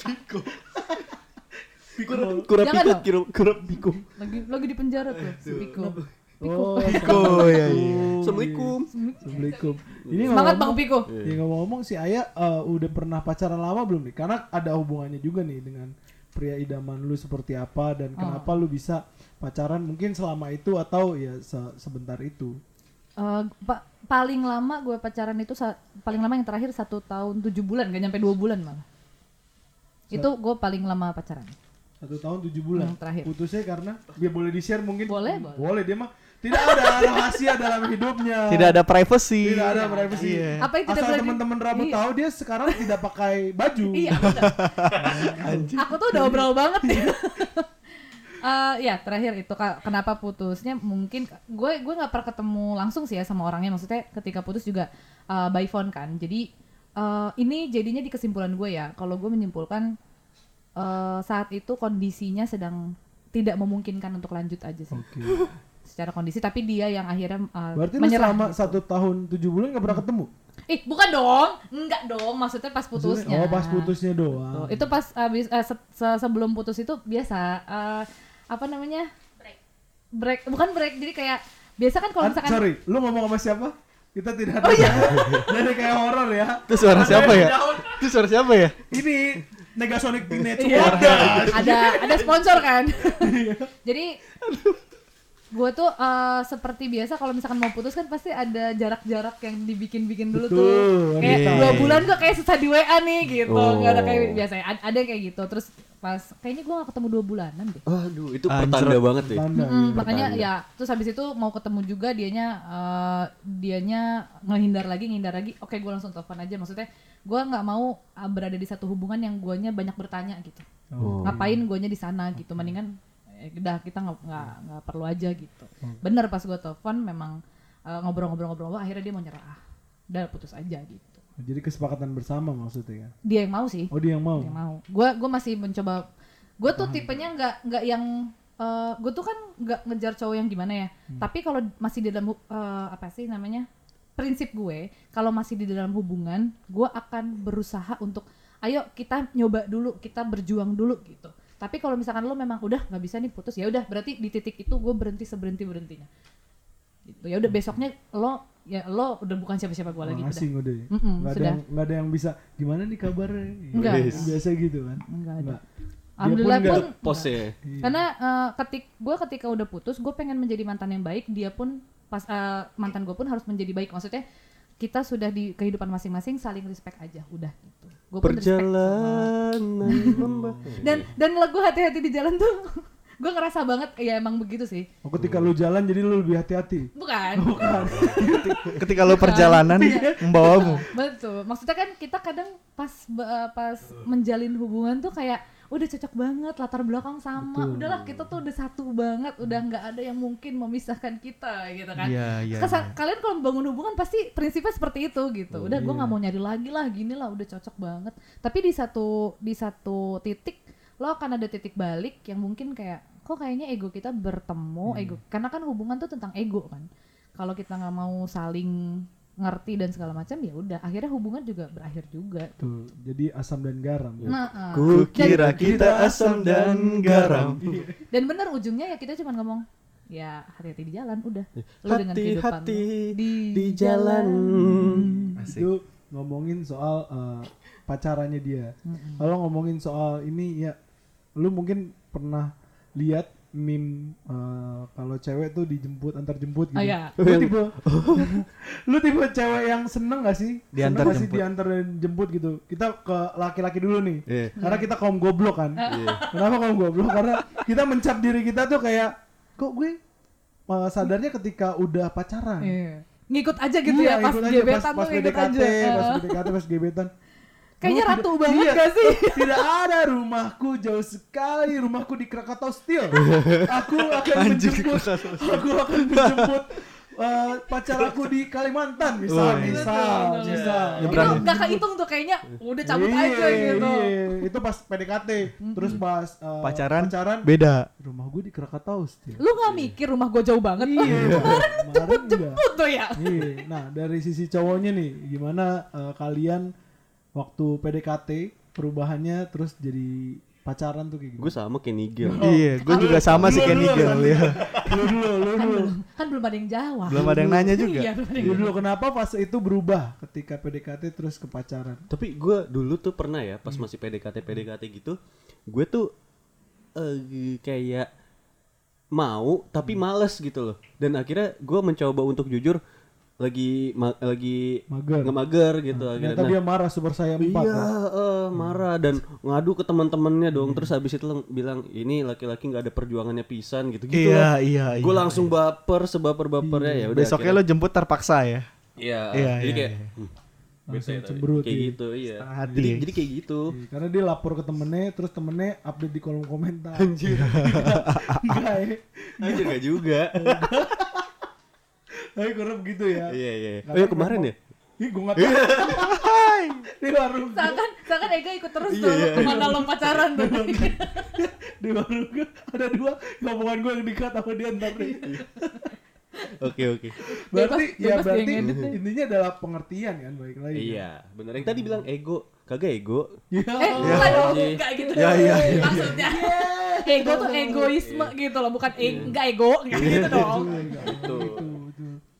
Piko. Piko kura Jangan piko dong. kira kura piko. Lagi lagi di penjara tuh si Piko. Oh, Oh iya iya. Assalamualaikum. Assalamualaikum. Ini Semangat Bang ngomong, Piko. ya ngomong-ngomong si Ayah eh, udah pernah pacaran lama belum nih? Karena ada hubungannya juga nih dengan pria idaman lu seperti apa dan Oh. kenapa lu bisa pacaran mungkin selama itu atau ya se- sebentar itu. Eh, pa- paling lama gue pacaran itu paling lama yang terakhir satu tahun tujuh bulan, gak nyampe dua bulan malah. Itu gue paling lama pacaran. Satu tahun tujuh bulan. Yang terakhir. Putusnya karena dia boleh di share mungkin. Boleh, boleh. Boleh dia mah tidak ada rahasia dalam hidupnya. Tidak ada privacy. Tidak ada privacy. Iya. Apa yang tidak Asal teman-teman rambut Iya. tahu dia sekarang tidak pakai baju. Iya. Aku tuh udah obrol banget nih. Eh, ya terakhir itu Kak, kenapa putusnya mungkin gue gue nggak pernah ketemu langsung sih ya sama orangnya maksudnya ketika putus juga eh, by phone kan jadi eh, ini jadinya di kesimpulan gue ya kalau gue menyimpulkan eh, saat itu kondisinya sedang tidak memungkinkan untuk lanjut aja sih Oke. secara kondisi tapi dia yang akhirnya eh, Berarti menyerah selama gitu. satu tahun tujuh bulan nggak pernah ketemu? ih bukan dong enggak dong maksudnya pas putusnya Oh pas putusnya Tuh, doang. itu pas abis eh, se- se- sebelum putus itu biasa eh, apa namanya break break bukan break jadi kayak biasa kan kalau An- misalkan sorry, lu ngomong sama siapa? Kita tidak ada. Oh, iya. Jadi kayak horor ya. Itu suara siapa ya? Itu suara siapa ya? Ini Negasonic Teenage Iya. Wonder. ada ada sponsor kan jadi gue tuh eh, seperti biasa kalau misalkan mau putus kan pasti ada jarak-jarak yang dibikin-bikin dulu tuh Betul, kayak iya. dua bulan kok kayak susah di WA nih gitu Oh. nggak ada kayak biasanya Ad- ada yang kayak gitu terus pas kayaknya gue gak ketemu dua bulanan deh Aduh, itu pertanda banget deh. Tanda, Mm-mm, iya. makanya Pertanda. ya terus habis itu mau ketemu juga dianya eh, dianya ngehindar lagi ngehindar lagi oke gue langsung telepon aja maksudnya gue nggak mau uh, berada di satu hubungan yang guanya banyak bertanya gitu Oh. ngapain guanya di sana gitu mendingan eh, udah kita nggak nggak nggak perlu aja gitu. Bener pas gue telepon memang eh, ngobrol-ngobrol-ngobrol akhirnya dia mau nyerah. Udah putus aja gitu. Jadi kesepakatan bersama maksudnya ya. dia yang mau sih. Oh dia yang mau. yang mau. Gue gue masih mencoba gue tuh tipenya nggak nggak yang gue tuh kan nggak ngejar cowok yang gimana ya. Tapi kalau masih di dalam eh, apa sih namanya prinsip gue kalau masih di dalam hubungan gue akan berusaha untuk ayo kita nyoba dulu kita berjuang dulu gitu tapi kalau misalkan lo memang udah nggak bisa nih putus ya udah berarti di titik itu gue berhenti seberhenti berhentinya gitu ya udah besoknya lo ya lo udah bukan siapa-siapa gue lagi udah asing udah. ya? Mm-mm, nggak ada sudah. yang nggak ada yang bisa gimana nih kabarnya? Enggak. Biasa gitu kan. Enggak ada. Enggak. alhamdulillah nggak- pun Pos ya. Iya. karena eh, ketik gue ketika udah putus gue pengen menjadi mantan yang baik dia pun pas eh, mantan gue pun harus menjadi baik maksudnya kita sudah di kehidupan masing-masing saling respect aja udah gitu. Gue pun respect sama- Perjalanan dan dan lagu hati-hati di jalan tuh gue ngerasa banget ya emang begitu sih. Oh, ketika lu jalan jadi lu lebih hati-hati. bukan. Ketika lo perjalanan membawamu. betul. Maksudnya kan kita kadang pas ba- pas menjalin hubungan tuh kayak udah cocok banget latar belakang sama Betul. udahlah kita tuh udah satu banget udah nggak ada yang mungkin memisahkan kita gitu kan Iya, iya. Kesa- iya. kalian kalau membangun hubungan pasti prinsipnya seperti itu gitu udah gue iya. nggak mau nyari lagi lah gini lah udah cocok banget tapi di satu di satu titik lo akan ada titik balik yang mungkin kayak kok kayaknya ego kita bertemu Hmm. ego karena kan hubungan tuh tentang ego kan kalau kita nggak mau saling ngerti dan segala macam ya udah akhirnya hubungan juga berakhir juga Tuh, jadi asam dan garam. nah eh. Ku kira kita asam dan garam. dan bener ujungnya ya kita cuma ngomong ya hati-hati di jalan udah Lu dengan kehidupan Hati-hati lu. di jalan. Asik. Itu ngomongin soal eh, pacarannya dia. Kalau ngomongin soal ini ya, lu mungkin pernah lihat meme eh, kalau cewek tuh dijemput antar jemput gitu. Oh, iya. Lu tipe lu tipe cewek yang seneng gak sih? Diantar seneng gak sih jemput. diantar dan jemput gitu. Kita ke laki-laki dulu nih. Iya. Karena kita kaum goblok kan. Kenapa kaum goblok? Karena kita mencap diri kita tuh kayak kok gue eh, sadarnya ketika udah pacaran. Iya. ngikut aja gitu Iya, ya pas gebetan pas, tuh pas ngikut PDKT, aja pas. PDKT, pas gebetan. Kayaknya Lu ratu tidak- banget iya, gak sih? Tidak ada rumahku jauh sekali, rumahku di Krakatau Steel. Aku akan menjemput, aku akan menjemput eh, pacar aku di Kalimantan, misal, Oh, misal, iya. Misal. Ya, itu berani. gak kehitung tuh kayaknya udah cabut Iya, aja gitu Iya, itu pas PDKT, terus pas eh, Pacaran pacaran beda. rumah gue di Krakatau Steel. lu gak mikir rumah gue jauh banget Iya, kemarin jemput jemput tuh ya Iya. Nah, dari sisi cowoknya nih, gimana eh, kalian waktu PDKT perubahannya terus jadi pacaran tuh kayak gitu? Gue sama kayak Nigel. Iya, gue juga sama sih kayak Nigel ya. Lu dulu, lu kan dulu. belum kan belum ada yang jawab Belum ada yang nanya juga. iya ada yang Lu dulu kenapa fase itu berubah ketika PDKT terus ke pacaran? Tapi gue dulu tuh pernah ya pas masih PDKT PDKT gitu, gue tuh eh kayak mau tapi males gitu loh. Dan akhirnya gue mencoba untuk jujur lagi ma- lagi Mager. ngemager gitu Ternyata akhirnya. dia marah super saya empat. Iya, ya? eh, marah dan ngadu ke teman-temannya dong. Terus habis itu lang- bilang ini laki-laki nggak ada perjuangannya pisan gitu gitu. Iya, iya, Gue iya. langsung baper sebaper bapernya ya udah. Besoknya akhirnya- lo jemput terpaksa ya. Iya, Iya, jadi iya, kayak iya. hmm, Langsung cemberut, kayak iya. gitu, iya. Hati Jadi ya. jadi kayak gitu. Iya, Karena dia lapor ke temennya, terus temennya update di kolom komentar. Anjir. Enggak ya. Anjir gak juga. Tapi kurang begitu ya. Iya iya. Nggak Oh ya kemarin ya? Ih, gue nggak tahu. di warung seakan seakan Ega ikut terus Iya, tuh iya. ke mana lo pacaran tuh di warung gue ada dua ngomongan gue yang dikat sama dia ntar deh. Oke oke. Berarti Bebas- ya berarti intinya adalah pengertian kan baik lagi. Iya, bener. Yang tadi bilang ego, kagak ego. Iya. eh bukan dong Iya. enggak gitu Ya, iya, iya. maksudnya ego tuh egoisme gitu loh bukan e- enggak ego enggak gitu dong Gitu.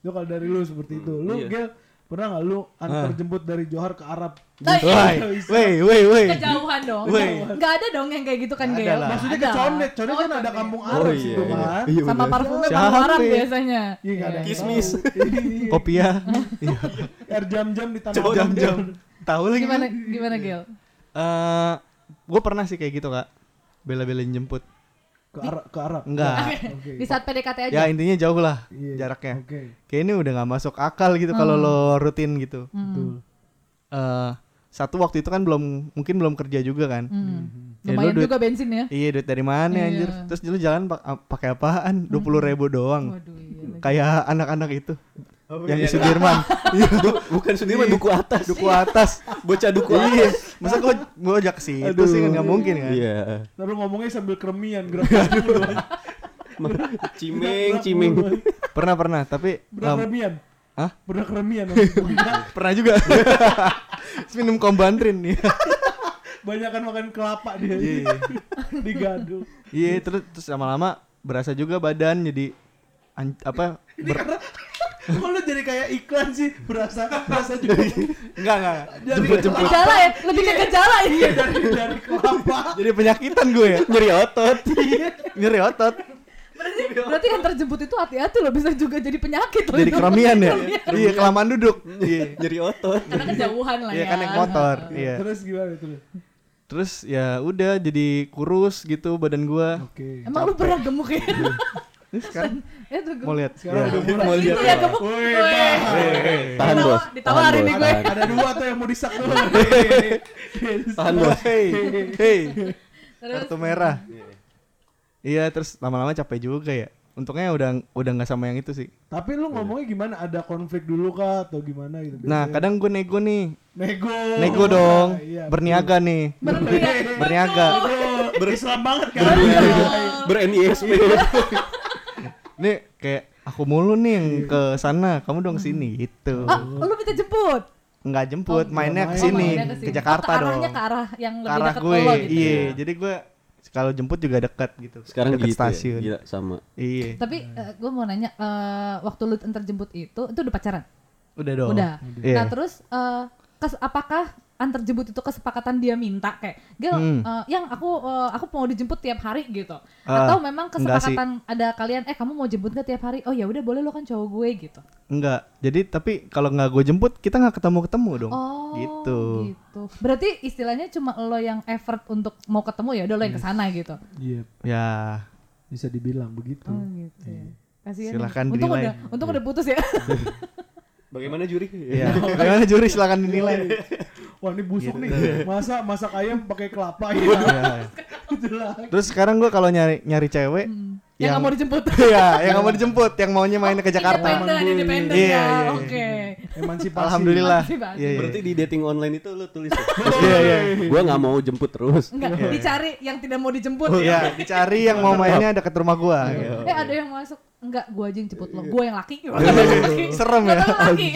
Itu, kalau dari lu seperti itu. Lu Iya. Gel pernah nggak lu antar jemput dari Johar ke Arab? Nah, Woi, bisa. woi, woi, woi. kejauhan dong Woi. enggak ada dong yang kayak gitu kan Ada Gel. Maksudnya ke Ada. Condet, Condet Oh, kan ada Condet. kampung Oh, Arab iya, situ iya. kan. Iya, sama parfumnya parfum Arab biasanya Iya, nggak ada Kismis. Iya. Kopiah. Iya. Air jam-jam di tanah Jam-jam. Tahu lagi. gimana gimana Gel Eh, gue pernah sih kayak gitu kak. Bela-belain jemput. Ke Arab ke Arab. Enggak. Oke. di saat PDKT aja Ya intinya jauh lah Iya. jaraknya. Oke. Kayak ini udah nggak masuk akal gitu kalau lo rutin gitu. Hmm. Betul. Eh, satu waktu itu kan belum mungkin belum kerja juga kan. Hmm. Ya, lu lumayan duit- juga bensin ya Iya duit dari mana Iya. anjir? Terus dulu jalan pakai apaan? Dua puluh ribu doang. waduh iya. Kayak anak-anak itu Oh, yang iya. di Sudirman. Iya. Bukan Sudirman duku atas. Duku atas. Bocah duku Iya. atas. Masa gua gua ajak ke situ sih kan nggak mungkin kan? Iya. Lalu ngomongnya sambil keremian gerak. Cimeng, cimeng. Pernah pernah tapi Berak keremian. Hah? Berak keremian. pernah juga. Minum kombantrin nih. Banyakan makan kelapa dia. Iya. Digadu. Iya terus terus lama-lama berasa juga badan jadi apa Ini karena Kok lu jadi kayak iklan sih berasa berasa juga. Enggak enggak Jadi- jemput jemput. Gejala ya lebih ke gejala ya. Iya, dari dari kelapa. Jadi penyakitan gue ya. Nyeri otot. nyeri otot. Berarti berarti yang terjemput itu hati-hati loh bisa juga jadi penyakit loh. Jadi keramian ya? iya kelamaan duduk. Iya Nyeri otot. karena kejauhan lah iya ya. kan naik motor. Iya. Terus gimana itu Terus ya udah jadi kurus gitu badan gua. Oke. Emang lu pernah gemuk ya? Ini sekarang Itu mau lihat. Sekarang Ya. udah mulai. Mau lihat. Itu ya gemuk. Woi. Tahan bos. ditawarin nih gue. Ada dua tuh yang mau disak tuh. Tahan bos. Hey, hey. Terus Kartu merah. Iya, terus lama-lama capek juga ya. Untungnya udah udah nggak sama yang itu sih. Tapi lu ngomongnya gimana? Ada konflik dulu kah atau gimana gitu? Nah, Biasanya. kadang gue nego nih. nego. Nego dong. Iya, Berniaga nih. berniaga. Berniaga. betul. Berislam banget kan. Ber-NISP. Nih kayak aku mulu nih yang ke sana, kamu dong sini gitu. Ah, lu minta jemput. Enggak jemput, Oh, mainnya main. ke sini, Oh, ke Jakarta oh, ke dong. arahnya ke arah yang Ke lebih arah dekat gue. ke lo gitu. iya, ya. jadi gue kalau jemput juga dekat gitu. Sekarang deket gitu stasiun. ya. Gila sama. Iya. Tapi gue mau nanya eh, waktu lu antar jemput itu itu udah pacaran? Udah dong. Udah. Iya. Nah, terus eh, kes- apakah antar jemput itu kesepakatan dia minta kayak Gil Hmm. eh, yang aku eh, aku mau dijemput tiap hari gitu Ah, atau memang kesepakatan ada kalian eh kamu mau jemput gak tiap hari oh ya udah boleh lo kan cowok gue gitu Enggak. Jadi tapi kalau nggak gue jemput, kita nggak ketemu-ketemu dong. oh Gitu. gitu berarti istilahnya cuma lo yang effort untuk mau ketemu ya udah lo yang ke sana gitu Iya, Ya, bisa dibilang begitu. oh gitu ya Kasihan Silakan ya. untung dinilai. udah untung udah putus ya Bagaimana juri? Iya. Bagaimana juri silakan dinilai. Wah, ini busuk Gitu. nih. Masa masak ayam pakai kelapa ya? Iya. Gitu lah. Terus sekarang gue kalau nyari nyari cewek yang yang nggak mau dijemput Iya, yang nggak mau dijemput, yang maunya mainnya ke Jakarta. independen Gue. independen Iya, ya iya, iya. oke Emansipasi. Alhamdulillah. Emansipasi. Iya, iya. Berarti di dating online itu lu tulis ya? Iya, iya. Gua nggak mau jemput terus. enggak dicari yang tidak mau dijemput Iya, dicari yang mau mainnya dekat rumah gua. Eh ada yang masuk enggak gua aja yang jemput lo, gua yang laki. Serem ya. laki.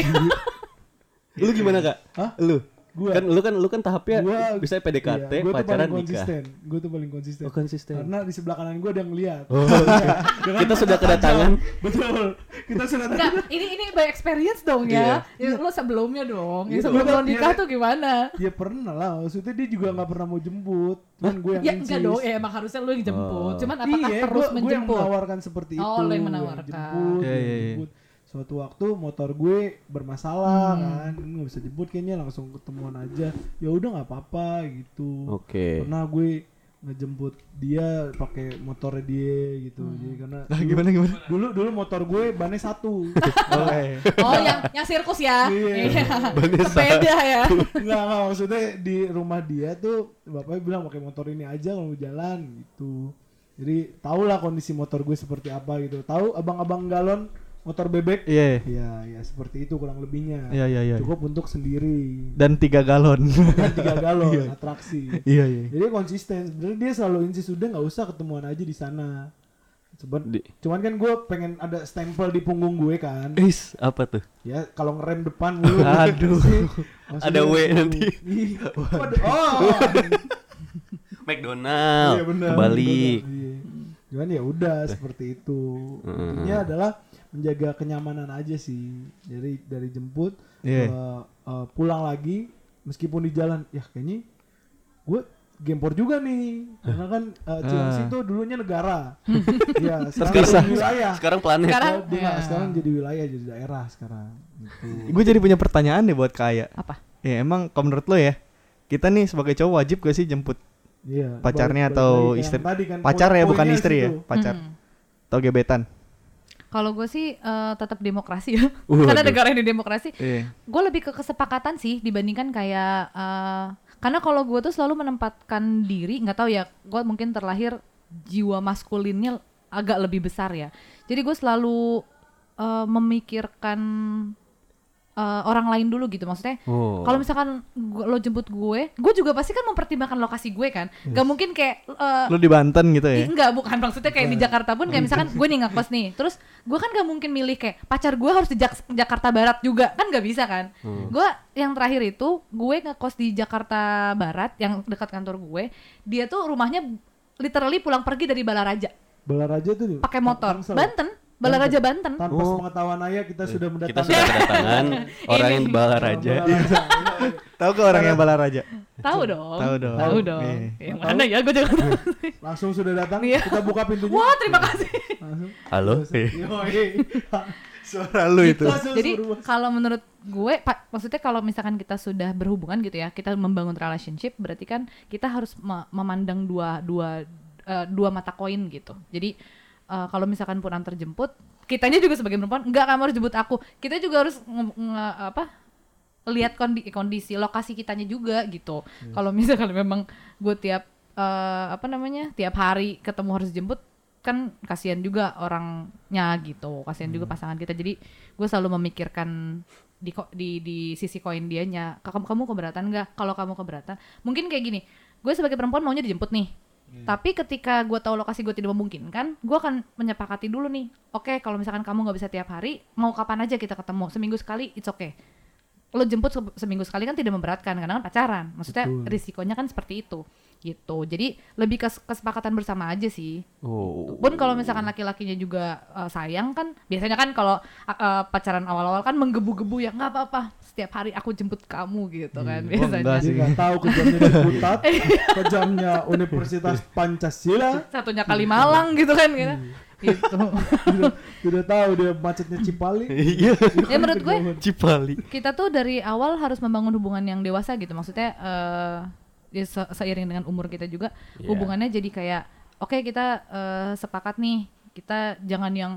Lu gimana kak? Hah? Lu? Gua. Kan lu kan lu kan tahapnya Gua- bisa PDKT, Iya, gua tuh pacaran paling nikah. konsisten. Gue tuh paling konsisten. Oh konsisten. Karena di sebelah kanan gue ada yang ngeliat. Oh, Iya, dengan Kita sudah kedatangan. Betul. Kita sudah Enggak, ini ini by experience dong ya. Ya lo sebelumnya dong. Iya. Ya, sebelum lo nikah Iya. tuh gimana? Ya pernah lah. Maksudnya dia juga nggak pernah mau jemput. Cuman gue yang Ya insist. enggak dong, ya emang harusnya lo yang jemput. Oh. Cuman apakah iya, terus gua, gua yang menjemput? menawarkan seperti itu. Oh, lo yang menawarkan. jemput, Iya, gua iya, iya. jemput. Suatu waktu motor gue bermasalah Hmm. kan, nggak bisa jemput kayaknya langsung ketemuan aja. Ya udah nggak apa-apa gitu. Oke. Pernah gue ngejemput dia pakai motornya dia gitu. Hmm. Jadi karena Nah, dulu- gimana gimana? Dulu dulu motor gue bannya satu. Oke. Oh, yang yang sirkus ya. Iya. Iya. Sepeda ya. Enggak, enggak maksudnya di rumah dia tuh bapaknya bilang pakai motor ini aja kalau mau jalan gitu. Jadi tau lah kondisi motor gue seperti apa gitu. Tahu abang-abang galon motor bebek? Iya. Iya, ya seperti itu kurang lebihnya. Iya, iya, iya. Cukup untuk sendiri. Dan tiga galon. Dan tiga galon atraksi. Iya, iya. Jadi konsisten. Sebenarnya dia selalu insist udah nggak usah ketemuan aja di sana. Cuman, Di- cuman kan gue pengen ada stempel di punggung gue kan. Is, apa tuh? Ya kalau ngerem depan dulu. Aduh. Ada W nanti. Waduh, Oh. McDonald. Iya benar, iya. Cuman ya udah seperti itu. Hmm. Intinya adalah menjaga kenyamanan aja sih. Dari dari jemput Iya. eh, eh, pulang lagi meskipun di jalan ya kayaknya gue gempor juga nih karena kan uh, Cilengsi Ah. itu dulunya negara ya sekarang Terpisah. wilayah Sekarang planet. Sekarang Oh, ya. sekarang jadi wilayah jadi daerah sekarang gitu. Gue jadi punya pertanyaan deh buat Kaya. Apa? Ya emang kalau menurut lo ya, kita nih sebagai cowok wajib gak sih jemput Iya, pacarnya balik- atau balik ke istri? tadi kan, Pacar ya bukan istri ya, situ. pacar. Hmm. Atau gebetan. Kalau gue sih eh, tetap demokrasi ya. Waduh. Karena negara ini demokrasi. Iya. Gue lebih ke kesepakatan sih dibandingkan kayak eh, karena kalau gue tuh selalu menempatkan diri, nggak tahu ya, gue mungkin terlahir jiwa maskulinnya agak lebih besar ya. Jadi gue selalu eh, memikirkan eh, orang lain dulu gitu. Maksudnya Oh. kalau misalkan gua- lo jemput gue, gue juga pasti kan mempertimbangkan lokasi gue kan. Gak mungkin kayak eh, Lo di Banten gitu ya? enggak, bukan maksudnya kayak di Jakarta pun kayak misalkan gue nih ngekos nih. Terus gue kan gak mungkin milih kayak pacar gue harus di Jak- Jakarta Barat juga. Kan gak bisa kan. Gue yang terakhir itu gue ngekos di Jakarta Barat yang dekat kantor gue. Dia tuh rumahnya literally pulang pergi dari Balaraja Balaraja tuh pakai motor. Banten. Balaraja Banten. Tanpa Oh. sepengetahuan ayah kita sudah Kita mendatangkan sudah kedatangan orang yang balaraja. Tahu ke orang yang balaraja? Tahu dong. Tahu dong. Tahu dong. Yang mana ya gue jangan. Langsung sudah datang. Iya. Kita buka pintunya. Wah, terima kasih. Langsung. Halo. Suara lu itu. Jadi kalau menurut gue, Pak, maksudnya kalau misalkan kita sudah berhubungan gitu ya, kita membangun relationship, berarti kan kita harus me- memandang dua dua eh, dua mata koin gitu. Jadi eh, kalau misalkan pun antar jemput, kitanya juga sebagai perempuan, enggak kamu harus jemput aku. Kita juga harus nge- nge- apa? lihat kondi- kondisi lokasi kitanya juga gitu. Kalau misalkan memang gue tiap eh, apa namanya tiap hari ketemu harus jemput kan kasihan juga orangnya gitu kasihan juga pasangan kita jadi gue selalu memikirkan di di di sisi koin dianya kamu kamu keberatan nggak kalau kamu keberatan mungkin kayak gini gue sebagai perempuan maunya dijemput nih tapi ketika gue tahu lokasi gue tidak memungkinkan gue akan menyepakati dulu nih. Oke kalau misalkan kamu nggak bisa tiap hari mau kapan aja kita ketemu? Seminggu sekali it's okay. Lo jemput se- seminggu sekali kan tidak memberatkan karena kan pacaran. Maksudnya Betul. risikonya kan seperti itu gitu jadi lebih kes- kesepakatan bersama aja sih Oh. pun kalau misalkan laki-lakinya juga uh, sayang kan biasanya kan kalau uh, uh, pacaran awal-awal kan menggebu-gebu ya nggak apa-apa setiap hari aku jemput kamu gitu kan Hmm, biasanya enggak Dia sih. nggak tahu kejamnya di Putat, kejamnya Universitas Pancasila. satunya kali Malang gitu kan gitu gitu Tidak, tidak tahu dia macetnya Cipali. Iya. ya menurut gue Cipali. kita tuh dari awal harus membangun hubungan yang dewasa gitu maksudnya eh ya se- seiring dengan umur kita juga Iya. hubungannya jadi kayak oke kita eh, sepakat nih kita jangan yang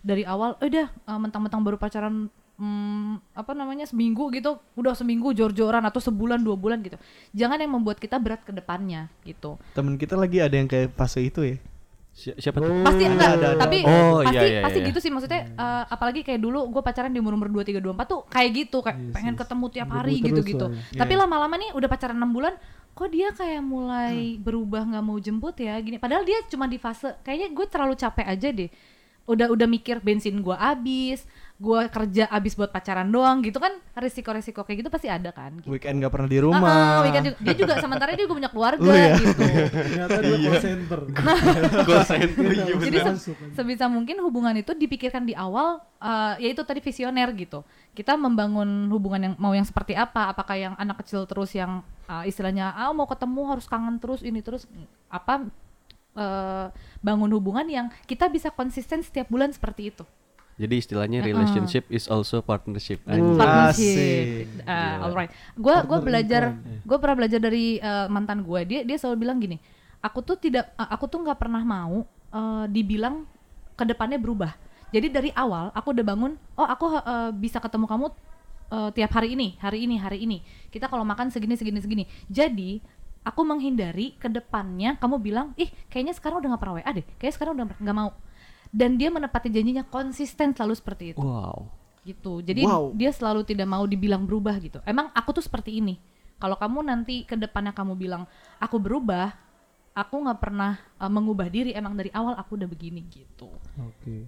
dari awal eh udah eh, mentang-mentang baru pacaran hmm, apa namanya seminggu gitu udah seminggu jor-joran atau sebulan dua bulan gitu jangan yang membuat kita berat ke depannya gitu Temen kita lagi ada yang kayak fase itu ya. Si- siapa tuh? pasti enggak ada, ada. tapi Oh, pasti iya, iya, pasti iya. gitu sih maksudnya eh, apalagi kayak dulu gue pacaran di umur umur dua tiga dua empat tuh kayak gitu kayak Yes, pengen yes. ketemu tiap hari terus gitu gitu tapi Iya. lama-lama nih udah pacaran enam bulan kok dia kayak mulai berubah nggak mau jemput ya? Gini padahal dia cuma di fase kayaknya gue terlalu capek aja deh. Udah udah mikir bensin gue habis gue kerja habis buat pacaran doang gitu kan resiko-resiko kayak gitu pasti ada kan gitu. Weekend gak pernah di Ah, ah, rumah. weekend juga- dia juga sementara dia juga punya keluarga Oh, iya. gitu Ternyata dia call center. Call center. Iya, Jadi se- sebisa mungkin hubungan itu dipikirkan di awal uh, yaitu tadi visioner gitu kita membangun hubungan yang mau yang seperti apa apakah yang anak kecil terus yang uh, istilahnya ah mau ketemu harus kangen terus ini terus apa uh, bangun hubungan yang kita bisa konsisten setiap bulan seperti itu Jadi istilahnya relationship is also partnership. Anjing. partnership. Uh, alright. Gue gue Partner in belajar crime. gue pernah belajar dari uh, mantan gue dia dia selalu bilang gini aku tuh tidak uh, aku tuh nggak pernah mau uh, dibilang ke depannya berubah. Jadi dari awal aku udah bangun oh aku uh, bisa ketemu kamu uh, tiap hari ini hari ini hari ini. Kita kalau makan segini segini segini. Jadi aku menghindari ke depannya kamu bilang ih kayaknya sekarang udah nggak pernah wa deh. Kayaknya sekarang udah nggak mau dan dia menepati janjinya konsisten selalu seperti itu Wow. gitu jadi Wow. dia selalu tidak mau dibilang berubah gitu emang aku tuh seperti ini kalau kamu nanti ke depannya kamu bilang aku berubah aku nggak pernah uh, mengubah diri emang dari awal aku udah begini gitu Oke.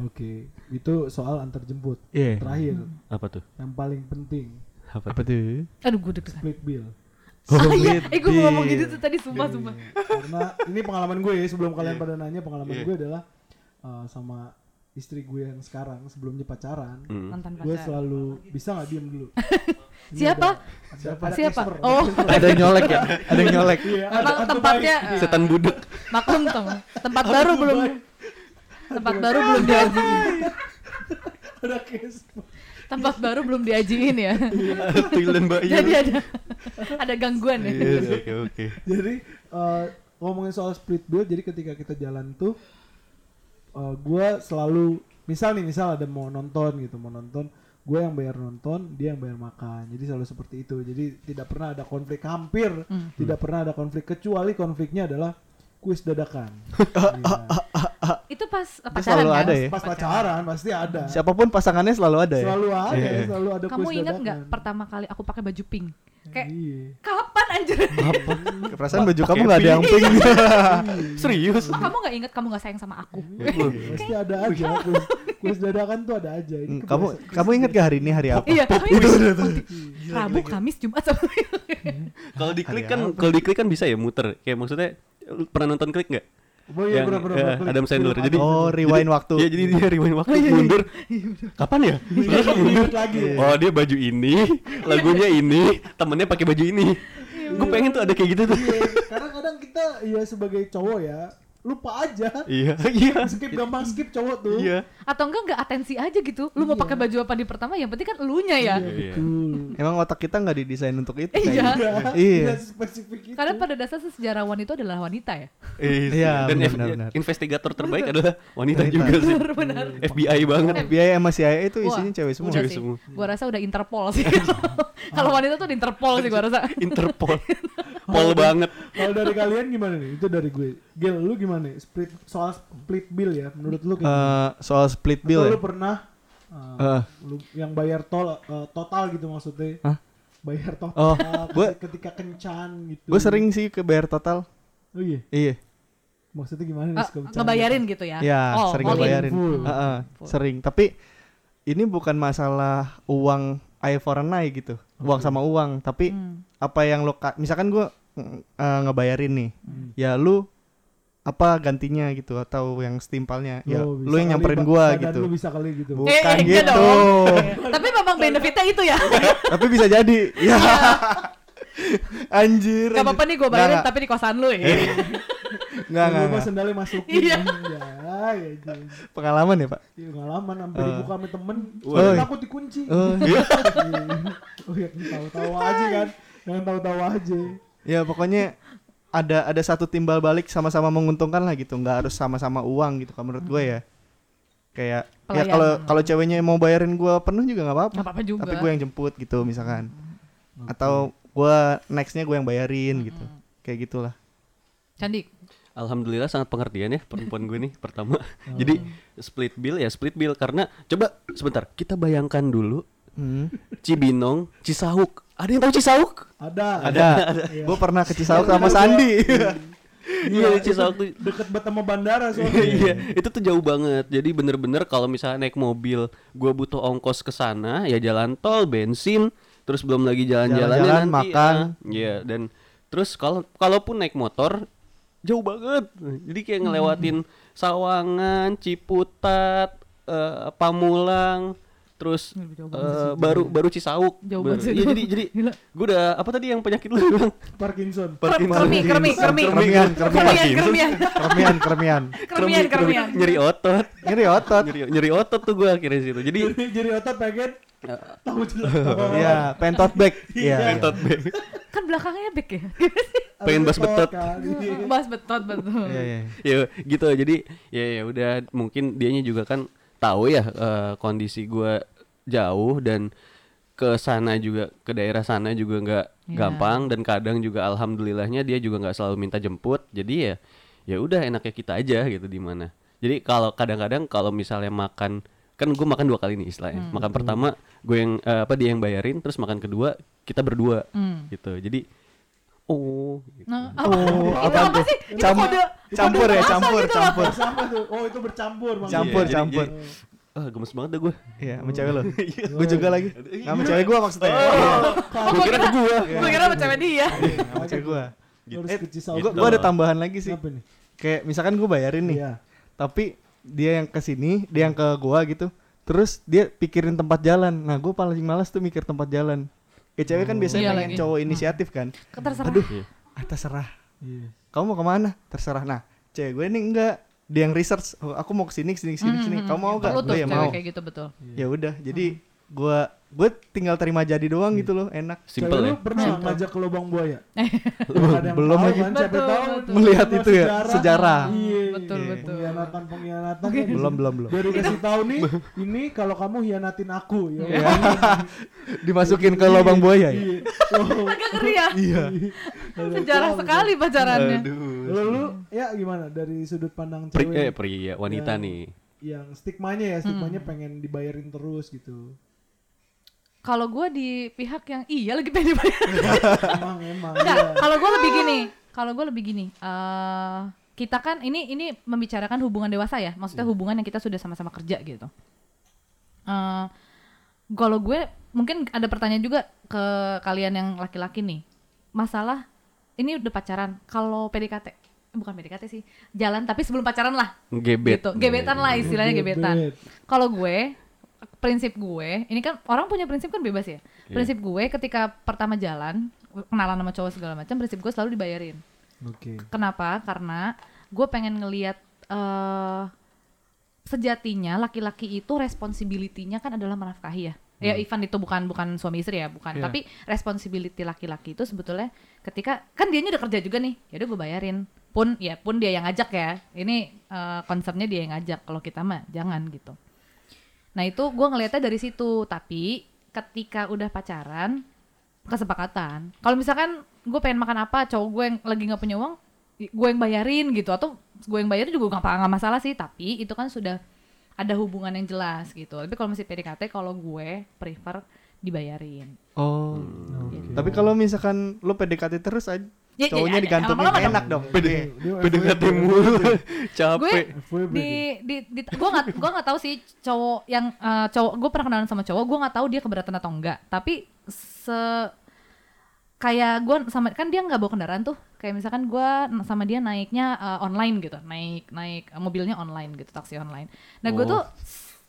Oke. Itu soal antar jemput. Iya. Terakhir, Apa tuh? yang paling penting, Apa, Apa tuh? aduh gue deg-degan split bill. ah, iya. Split eh gue mau ngomong gitu tuh tadi sumpah sumpah Iya. Karena ini pengalaman gue ya, sebelum kalian pada nanya pengalaman Iya. gue adalah uh, sama istri gue yang sekarang sebelumnya pacaran. Hmm. mantan Gue selalu bisa nggak diem dulu. Ini Siapa? Ada, ada, ada Siapa? ada Oh. Ada yang nyolek ya? Ada yang nyolek. Iya, ada tempatnya baik. uh, Setan budek. maklum tuh tempat baru belum tempat baru belum diajiin ada tempat baru belum diajiin ya Thailand Mbak jadi ada ada gangguan ya Iya, Oke oke. jadi eh, ngomongin soal split bill jadi ketika kita jalan tuh eh, gue selalu misal nih misal ada mau nonton gitu mau nonton gue yang bayar nonton dia yang bayar makan jadi selalu seperti itu jadi tidak pernah ada konflik hampir Hmm. tidak pernah ada konflik kecuali konfliknya adalah kuis dadakan Iya. itu pas Itu pacaran selalu kan ada ya? pas pacaran pasti ada Siapa pun pasangannya selalu ada ya? selalu ada Iya. selalu ada kamu kuis ingat nggak pertama kali aku pakai baju pink kayak iya kapan anjir Perasaan baju kamu gak ada yang pink. Serius? Kok kamu nggak ingat kamu nggak sayang sama aku pasti ada aja kuis, kuis dadakan tuh ada aja Ini Hmm, kamu kamu ingat gak hari ini hari apa? iya Itu. Rabu Kamis Jumat Sabtu Kalau diklik kan kalau diklik kan bisa ya muter. Kayak maksudnya pernah nonton klik nggak? Oh iya, yang bener, bener, eh. Adam Sandler. Jadi Oh, rewind waktu. Iya, jadi dia rewind waktu Oh, iya, mundur. Kapan ya? Terus mundur. Lagi ya. Oh, dia baju ini, lagunya ini, temennya pakai baju ini. Gue pengen tuh ada kayak gitu tuh. Iya, karena kadang kita ya sebagai cowok ya lupa aja. Iya, iya. Skip gampang skip cowok tuh. Iya. Atau enggak enggak atensi aja gitu. Lu mau Iya. pakai baju apa di pertama yang penting kan elunya ya. Iya. Betul. Emang otak kita nggak didesain untuk itu Iya. kayaknya. Iya, Iya. tidak spesifik itu. Karena pada dasarnya sejarawan itu adalah wanita ya. Iya, Dan benar, benar, benar. investigator terbaik adalah wanita Wanita. juga sih. Benar. FBI banget. FBI sama CIA itu Wah, isinya cewek semua. Cewek semua. Gua rasa udah Interpol sih. Kalau wanita tuh Interpol sih gua rasa. Interpol. Pol banget. Kalau dari kalian gimana nih? Itu dari gue. Gil, lu gimana? Split soal split bill ya. Menurut lu kayak gimana? Eh, soal split bill Atau ya. lu pernah uh, Eh. lu yang bayar tol uh, total gitu maksudnya? Hah? Bayar total Oh, ketika- gua- ketika kencan gitu. Gue sering sih ke bayar total. Oh iya. Iya. Maksudnya gimana nih? Bercanda? ngebayarin gitu ya. Ya, Oh, sering ngebayarin. Heeh, Full. sering. Tapi ini bukan masalah uang eye for an eye gitu. Uang sama uang, tapi Hmm. apa yang lo ka- misalkan gue ngebayarin nih. Hmm. Ya lu apa gantinya gitu atau yang setimpalnya. Ya Oh, lu yang kali, nyamperin Pak. gua gitu. Lu bisa kali gitu. Bukan Eh, eh, iya gitu. dong. Tapi memang benefitnya itu ya. tapi bisa jadi. Ya. Anjir. Gak apa-apa nih gue Nggak, bayarin nggak. tapi di kosan lu ya. Enggak, mah enggak. sendalnya masukin. Iya. Ya, ya, ya. Pengalaman ya, Pak? Ya, pengalaman sampai Eh. dibuka sama temen. Soalnya iya. takut dikunci. Oh, oh ya, tahu-tahu aja kan. Jangan tahu-tahu aja. Ya pokoknya ada ada satu timbal balik sama-sama menguntungkan lah gitu, nggak harus sama-sama uang gitu kalau menurut gue ya. Kayak ya Pelayanan. kalau kalau ceweknya mau bayarin gue penuh juga nggak apa-apa. Gak apa-apa juga. Tapi gue yang jemput gitu misalkan. Atau gue nextnya gue yang bayarin gitu. Kayak gitulah. Candik. Alhamdulillah sangat pengertian ya perempuan gue nih pertama. Jadi split bill ya split bill karena coba sebentar kita bayangkan dulu Hmm. Cibinong, Cisauk. Ada yang tahu Cisauk? Ada. Ada. Iya. gue pernah ke Cisauk sama Sandi. Iya, di Cisauk tuh. Deket banget sama bandara soalnya. iya, itu tuh jauh banget. Jadi bener-bener kalau misalnya naik mobil, gua butuh ongkos ke sana, ya jalan tol, bensin, terus belum lagi jalan-jalannya Jalan-jalan, nanti. makan. ah. Iya, dan terus kalau kalaupun naik motor jauh banget. Jadi kayak ngelewatin Sawangan, Ciputat, eh, Pamulang, terus eh, baru baru Cisauk. Jauh Ber- banget sih Iya, itu. jadi jadi Gila. gua udah apa tadi yang penyakit lu bilang? Parkinson. Kermi, kermi, kermi. Kermian, kermian. Kermian, kermian. Kermian, kermian. Kermian. Nyeri otot. Nyeri otot. nyeri, nyeri otot tuh gua akhirnya situ. Jadi Jadi otot pengen tahu jelas. Iya, pengen tote bag. Iya. iya. otot bag. Kan belakangnya back ya. Pengen bas betot. Iya. Bas betot betul. Iya, iya. ya gitu jadi ya ya udah mungkin dianya juga kan tahu ya eh, kondisi gua jauh dan ke sana juga ke daerah sana juga nggak Iya. gampang dan kadang juga alhamdulillahnya dia juga nggak selalu minta jemput jadi ya ya udah enaknya kita aja gitu di mana jadi kalau kadang-kadang kalau misalnya makan kan gue makan dua kali nih istilahnya Hmm. makan pertama gue yang eh, apa dia yang bayarin terus makan kedua kita berdua Hmm. gitu jadi oh gitu. Nah, apa, Oh, itu apa apa sih? Itu Campur- kode campur kode ya, campur, gitu campur. Sama tuh. Oh, itu bercampur Bang. Campur, Iya, jadi- campur. jadi- ah gemes banget dah gue Iya, sama cewek lo. Gue juga lagi. Nggak sama cewek gue maksudnya. Oh, gue kira ke gue Gue kira sama cewek dia. Sama cewek gue. Harus ke Cisauk. Gue gue ada tambahan lagi sih. Apa nih? Kayak misalkan gue bayarin nih, Iya. tapi dia yang ke sini, dia yang ke gua gitu. Terus dia pikirin tempat jalan. Nah, gue paling malas tuh mikir tempat jalan. Kayak cewek kan biasanya Iya pengen lagi. cowok inisiatif kan. Terserah. Aduh, Iya. ah, terserah. Iya. Kamu mau ke mana? Terserah. Nah, cewek gue ini enggak. Dia yang research. Oh, aku mau ke sini, ke sini, ke sini, ke sini. Hmm, Kamu mau gak? tuh Gue ya mau. kayak gitu betul. Ya udah. Jadi gua gue tinggal terima jadi doang gitu loh, enak. simple Cewek ya lu pernah Simple. ngajak ke lubang buaya? Belum, lagi. kan, siapa Betul, tahu betul. Melihat itu ya, sejarah. Iya, Betul, iya. betul. Pengkhianatan pengkhianatan. Belum, belum, belum. Biar dikasih tahu nih, ini kalau kamu hianatin aku ya. Iya. Dimasukin ke lubang buaya ya? Iya. Agak ngeri ya. Iya. Sejarah sekali pacarannya. Kalau lu ya gimana dari sudut pandang cewek eh pria wanita nih yang stigmanya ya, stigmanya Hmm. pengen dibayarin terus gitu. Kalau gue di pihak yang iya lagi pengen dibayar. emang emang. Enggak, iya. kalau gue lebih gini, kalau gue lebih gini, eh kita kan ini ini membicarakan hubungan dewasa ya, maksudnya hubungan yang kita sudah sama-sama kerja gitu. Eh kalau gue mungkin ada pertanyaan juga ke kalian yang laki-laki nih, masalah ini udah pacaran, kalau PDKT bukan PDKT sih jalan tapi sebelum pacaran lah Gebet. gitu gebetan lah istilahnya gebetan Gebet. kalau gue prinsip gue ini kan orang punya prinsip kan bebas ya. Iya. prinsip gue ketika pertama jalan kenalan sama cowok segala macam prinsip gue selalu dibayarin. Oke. kenapa? Karena gue pengen ngelihat eh sejatinya laki-laki itu responsibility-nya kan adalah menafkahi ya. Ya Ivan itu bukan bukan suami istri ya bukan. Iya. tapi responsibility laki-laki itu sebetulnya ketika kan dianya udah kerja juga nih ya udah gue bayarin. Pun ya pun dia yang ngajak ya. Ini eh, konsepnya dia yang ngajak kalau kita mah jangan gitu Nah itu gue ngelihatnya dari situ. Tapi ketika udah pacaran, kesepakatan. Kalau misalkan gue pengen makan apa, cowok gue yang lagi nggak punya uang, gue yang bayarin gitu. Atau gue yang bayarin juga nggak nggak masalah sih. Tapi itu kan sudah ada hubungan yang jelas gitu. Tapi kalau masih PDKT, kalau gue prefer dibayarin. Oh. Gitu. Tapi kalau misalkan lu PDKT terus aja Ya, ya, cowoknya ada- digantungin lama-lama enak dong. PDKT FWB. mulu. Gue Capek. FWB. di di, di gue nggak gue nggak tahu sih cowok yang eh, cowok gue pernah kenalan sama cowok gue nggak tahu dia keberatan atau enggak tapi se kayak gue sama kan dia nggak bawa kendaraan tuh kayak misalkan gue sama dia naiknya eh, online gitu naik naik mobilnya online gitu taksi online nah gue Oh. tuh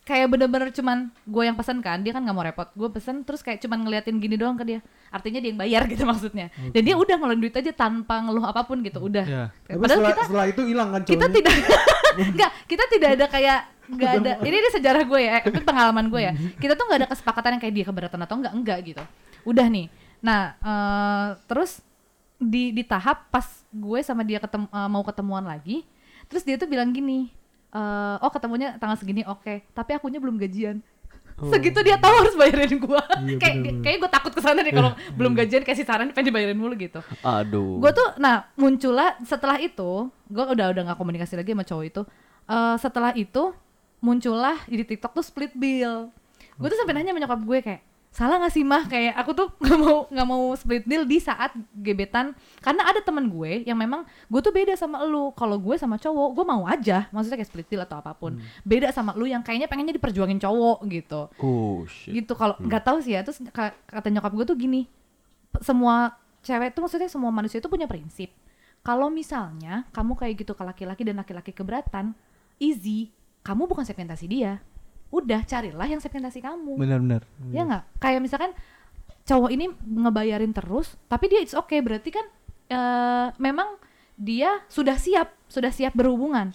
kayak bener-bener cuman gue yang pesen kan dia kan nggak mau repot. Gue pesen terus kayak cuman ngeliatin gini doang ke dia. Artinya dia yang bayar gitu maksudnya. Dan dia udah ngeluarin duit aja tanpa ngeluh apa pun gitu udah. Iya. Tapi padahal setelah, kita setelah itu hilang kan kita tidak enggak kita tidak ada kayak nggak ada ini di sejarah gue ya itu pengalaman gue ya. Kita tuh nggak ada kesepakatan yang kayak dia keberatan atau enggak enggak gitu. Udah nih. Nah eh, terus di di tahap pas gue sama dia ketemu eh, mau ketemuan lagi terus dia tuh bilang gini eh, oh ketemunya tanggal segini oke. Tapi akunya belum gajian. Segitu dia tahu harus bayarin gue Iya, kayak kayak gue takut ke sana deh kalau belum gajian kasih saran pengen dibayarin mulu gitu. Aduh. gue tuh nah muncullah setelah itu gue udah udah nggak komunikasi lagi sama cowok itu. Eh, setelah itu muncullah di TikTok tuh split bill. Gue tuh sampai nanya sama nyokap gue kayak salah gak sih mah? Kayak aku tuh nggak mau nggak mau split bill di saat gebetan. Karena ada teman gue yang memang gue tuh beda sama lu. Kalau gue sama cowok gue mau aja. Maksudnya kayak split bill atau apa pun. Beda sama lu yang kayaknya pengennya diperjuangin cowok gitu. Oh shit. gitu. Kalau nggak tahu sih ya terus ka- kata nyokap gue tuh gini. Semua cewek tuh maksudnya semua manusia itu punya prinsip. Kalau misalnya kamu kayak gitu ke laki-laki dan laki-laki keberatan easy. Kamu bukan segmentasi dia udah carilah yang segmentasi kamu. Benar-benar. ya nggak? Kayak misalkan cowok ini ngebayarin terus tapi dia it's okay. Berarti kan eh, memang dia sudah siap sudah siap berhubungan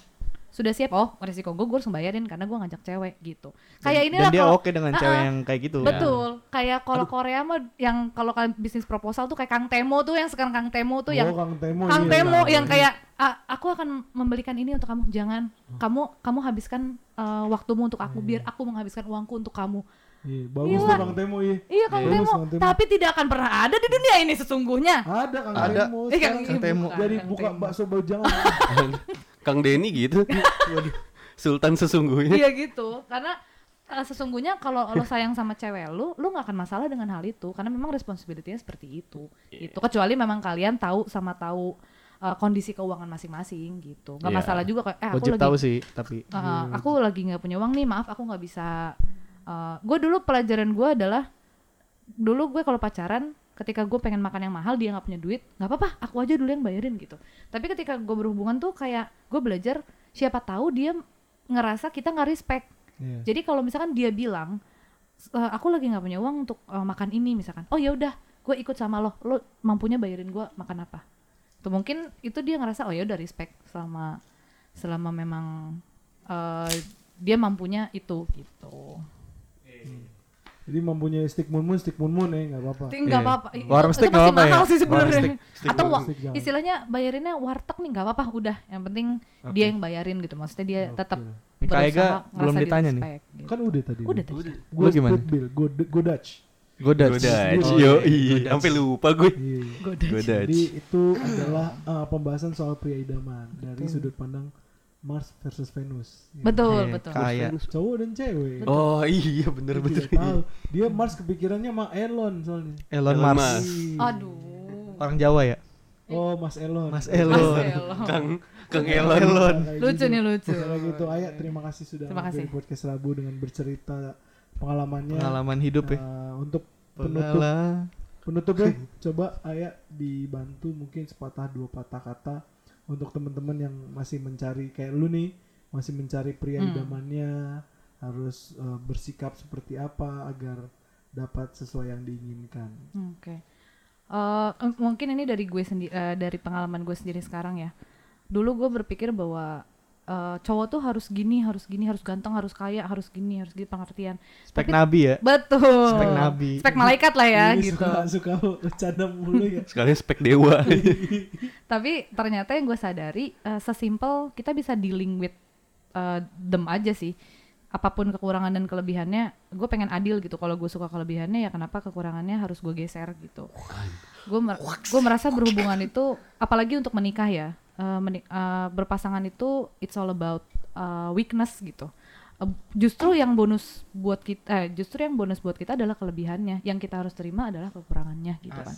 sudah siap oh resiko gue gue harus ngebayarin karena gue ngajak cewek gitu kayak Dan inilah dia kalau- oke dengan Ah, cewek yang kayak gitu. Betul. Kayak kalau Korea mah yang kalau kalian bisnis proposal tuh kayak Kang Temo tuh yang sekarang Kang Temo tuh yang Oh, Kang Temo. Kang iya, Temo tahu. yang kayak "Ah, aku akan membelikan ini untuk kamu. Jangan kamu kamu habiskan eh, waktumu untuk aku biar aku menghabiskan uangku untuk kamu. Iya, bagus Gila. tuh Kang Temo iya. Iya Kang Bagus, Temo, Kang Temo. tapi tidak akan pernah ada di dunia ini sesungguhnya. Ada Kang Ada. Temo. Eh, Kang- sekarang Kang Temo. Jadi buka bakso bajangan. Kang Denny gitu. Waduh. Sultan sesungguhnya. Iya gitu. Karena eh, sesungguhnya kalau lo sayang sama cewek lu, lu nggak akan masalah dengan hal itu karena memang responsibility-nya seperti itu. Iya. Gitu. Kecuali memang kalian tahu sama tahu eh, kondisi keuangan masing-masing gitu. Nggak Iya. masalah juga kayak eh aku Wajib lagi tahu sih, tapi eh, aku lagi nggak punya uang nih, maaf aku nggak bisa. gue dulu pelajaran gue adalah dulu gue kalau pacaran ketika gue pengen makan yang mahal dia nggak punya duit nggak apa-apa aku aja dulu yang bayarin gitu. Tapi ketika gue berhubungan tuh kayak gue belajar siapa tahu dia ngerasa kita nggak respect. Iya. jadi kalau misalkan dia bilang "Eh, aku lagi nggak punya uang untuk eh, makan ini misalkan oh ya udah gue ikut sama lo lo mampunya bayarin gue makan apa? Tuh mungkin itu dia ngerasa oh ya udah respect selama selama memang eh, dia mampunya itu gitu Jadi mempunyai stick mun mun, stick mun mun ya nggak apa-apa. Tapi nggak Iya. apa-apa Itu- Warm itu stick masih nggak apa-apa ya? mahal sih sebenarnya stick. Stick atau warm wa- stick istilahnya bayarinnya warteg nih nggak apa-apa udah yang penting dia yang bayarin gitu maksudnya dia tetap Kak Ega berusaha belum ditanya nih. gitu. Kan udah tadi. udah tadi Gue gimana? bill, gue gue Dutch. Godaj. Godaj. Oh, Yo, iya. iya. Sampai lupa gue. Iya. Godaj. Jadi itu adalah uh, pembahasan soal pria idaman dari sudut pandang Mars versus Venus. Iya. betul betul Kaya. Cowok dan cewek. Oh iya bener Dia tahu. Dia Mars kepikirannya sama Elon soalnya. Elon Elon. Musk. Iya. aduh Orang Jawa ya? Oh, Mas Elon. Mas Mas Elon. Elon. Kang Kang Elon. Elon. Kayak lucu gitu. nih lucu Kayak gitu. Ayah terima kasih sudah Terima kasih. di podcast Rabu dengan bercerita pengalamannya. Pengalaman hidup ya. Uh, untuk penutup Pengalaman. penutupnya coba Ayah dibantu mungkin sepatah dua patah kata untuk teman-teman yang masih mencari kayak lu nih masih mencari pria Hmm. idamannya harus eh, bersikap seperti apa agar dapat sesuai yang diinginkan. Oke. Eh, em- mungkin ini dari gue sendiri dari pengalaman gue sendiri sekarang ya. Dulu gue berpikir bahwa eh, cowok tuh harus gini, harus gini, harus ganteng, harus kaya, harus gini, harus gini pengertian. Spek Tapi- nabi ya. Betul. Spek nabi. Spek malaikat lah ya Ini gitu. suka suka bercanda mulu ya. Sekalian spek dewa. Tapi ternyata yang gue sadari eh, sesimpel kita bisa dealing with eh, them aja sih. Apa pun kekurangan dan kelebihannya, gue pengen adil gitu. Kalau gue suka kelebihannya ya kenapa kekurangannya harus gue geser gitu. Gue mer- gue merasa berhubungan itu, apalagi untuk menikah ya, eh, meni- eh, berpasangan itu it's all about eh, weakness gitu. Eh, justru yang bonus buat kita, eh, justru yang bonus buat kita adalah kelebihannya. Yang kita harus terima adalah kekurangannya gitu kan.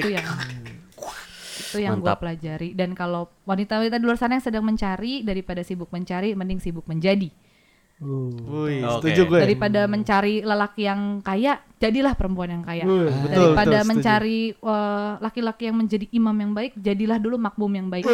Itu yang itu yang gue pelajari dan kalau wanita-wanita di luar sana yang sedang mencari daripada sibuk mencari mending sibuk menjadi Oh. Wih, Oke. setuju gue. daripada mencari lelaki yang kaya jadilah perempuan yang kaya. Wih, betul, daripada betul, mencari eh, laki-laki yang menjadi imam yang baik jadilah dulu makmum yang baik.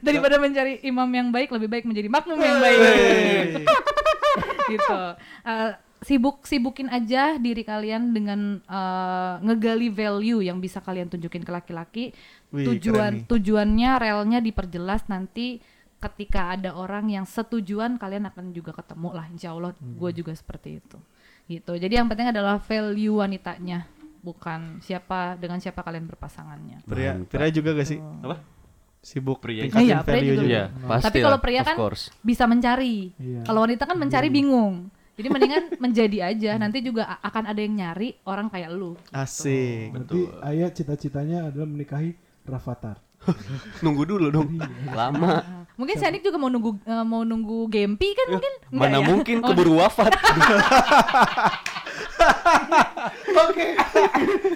Daripada mencari imam yang baik lebih baik menjadi makmum yang baik. Gitu. Eh, sibuk sibukin aja diri kalian dengan eh, ngegali value yang bisa kalian tunjukin ke laki-laki. Wih, tujuan tujuannya relnya diperjelas nanti ketika ada orang yang setujuan kalian akan juga ketemu lah insya Allah Hmm. gue juga seperti itu gitu jadi yang penting adalah value wanitanya bukan siapa dengan siapa kalian berpasangannya Pria, Mantap. pria juga gak sih? Apa? Sibuk Pria. tingkatin Iya, pria value juga. juga. Iya, pasti Tapi kalau pria kan course. bisa mencari Iya. kalau wanita kan mencari bingung jadi mendingan menjadi aja nanti juga akan ada yang nyari orang kayak lu Asik. Berarti ayah cita-citanya adalah menikahi Rafathar. Nunggu dulu dong. Lama. Mungkin Sanik juga mau nunggu eh, mau nunggu Gempi kan mungkin Enggak Mana ya? mungkin Oh, keburu wafat. Oke.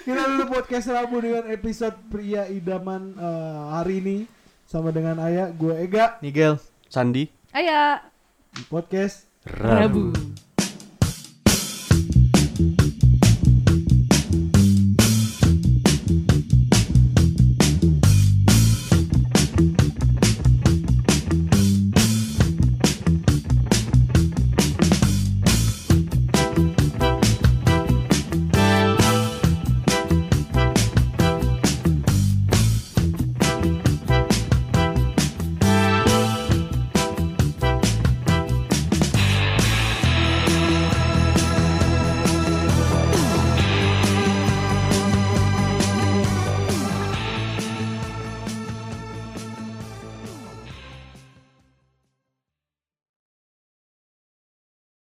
Kita dulu podcast Rabu dengan episode pria idaman eh, hari ini sama dengan ayah gue Ega Nigel. Sandi. Ayah di podcast Rabu. Rabu.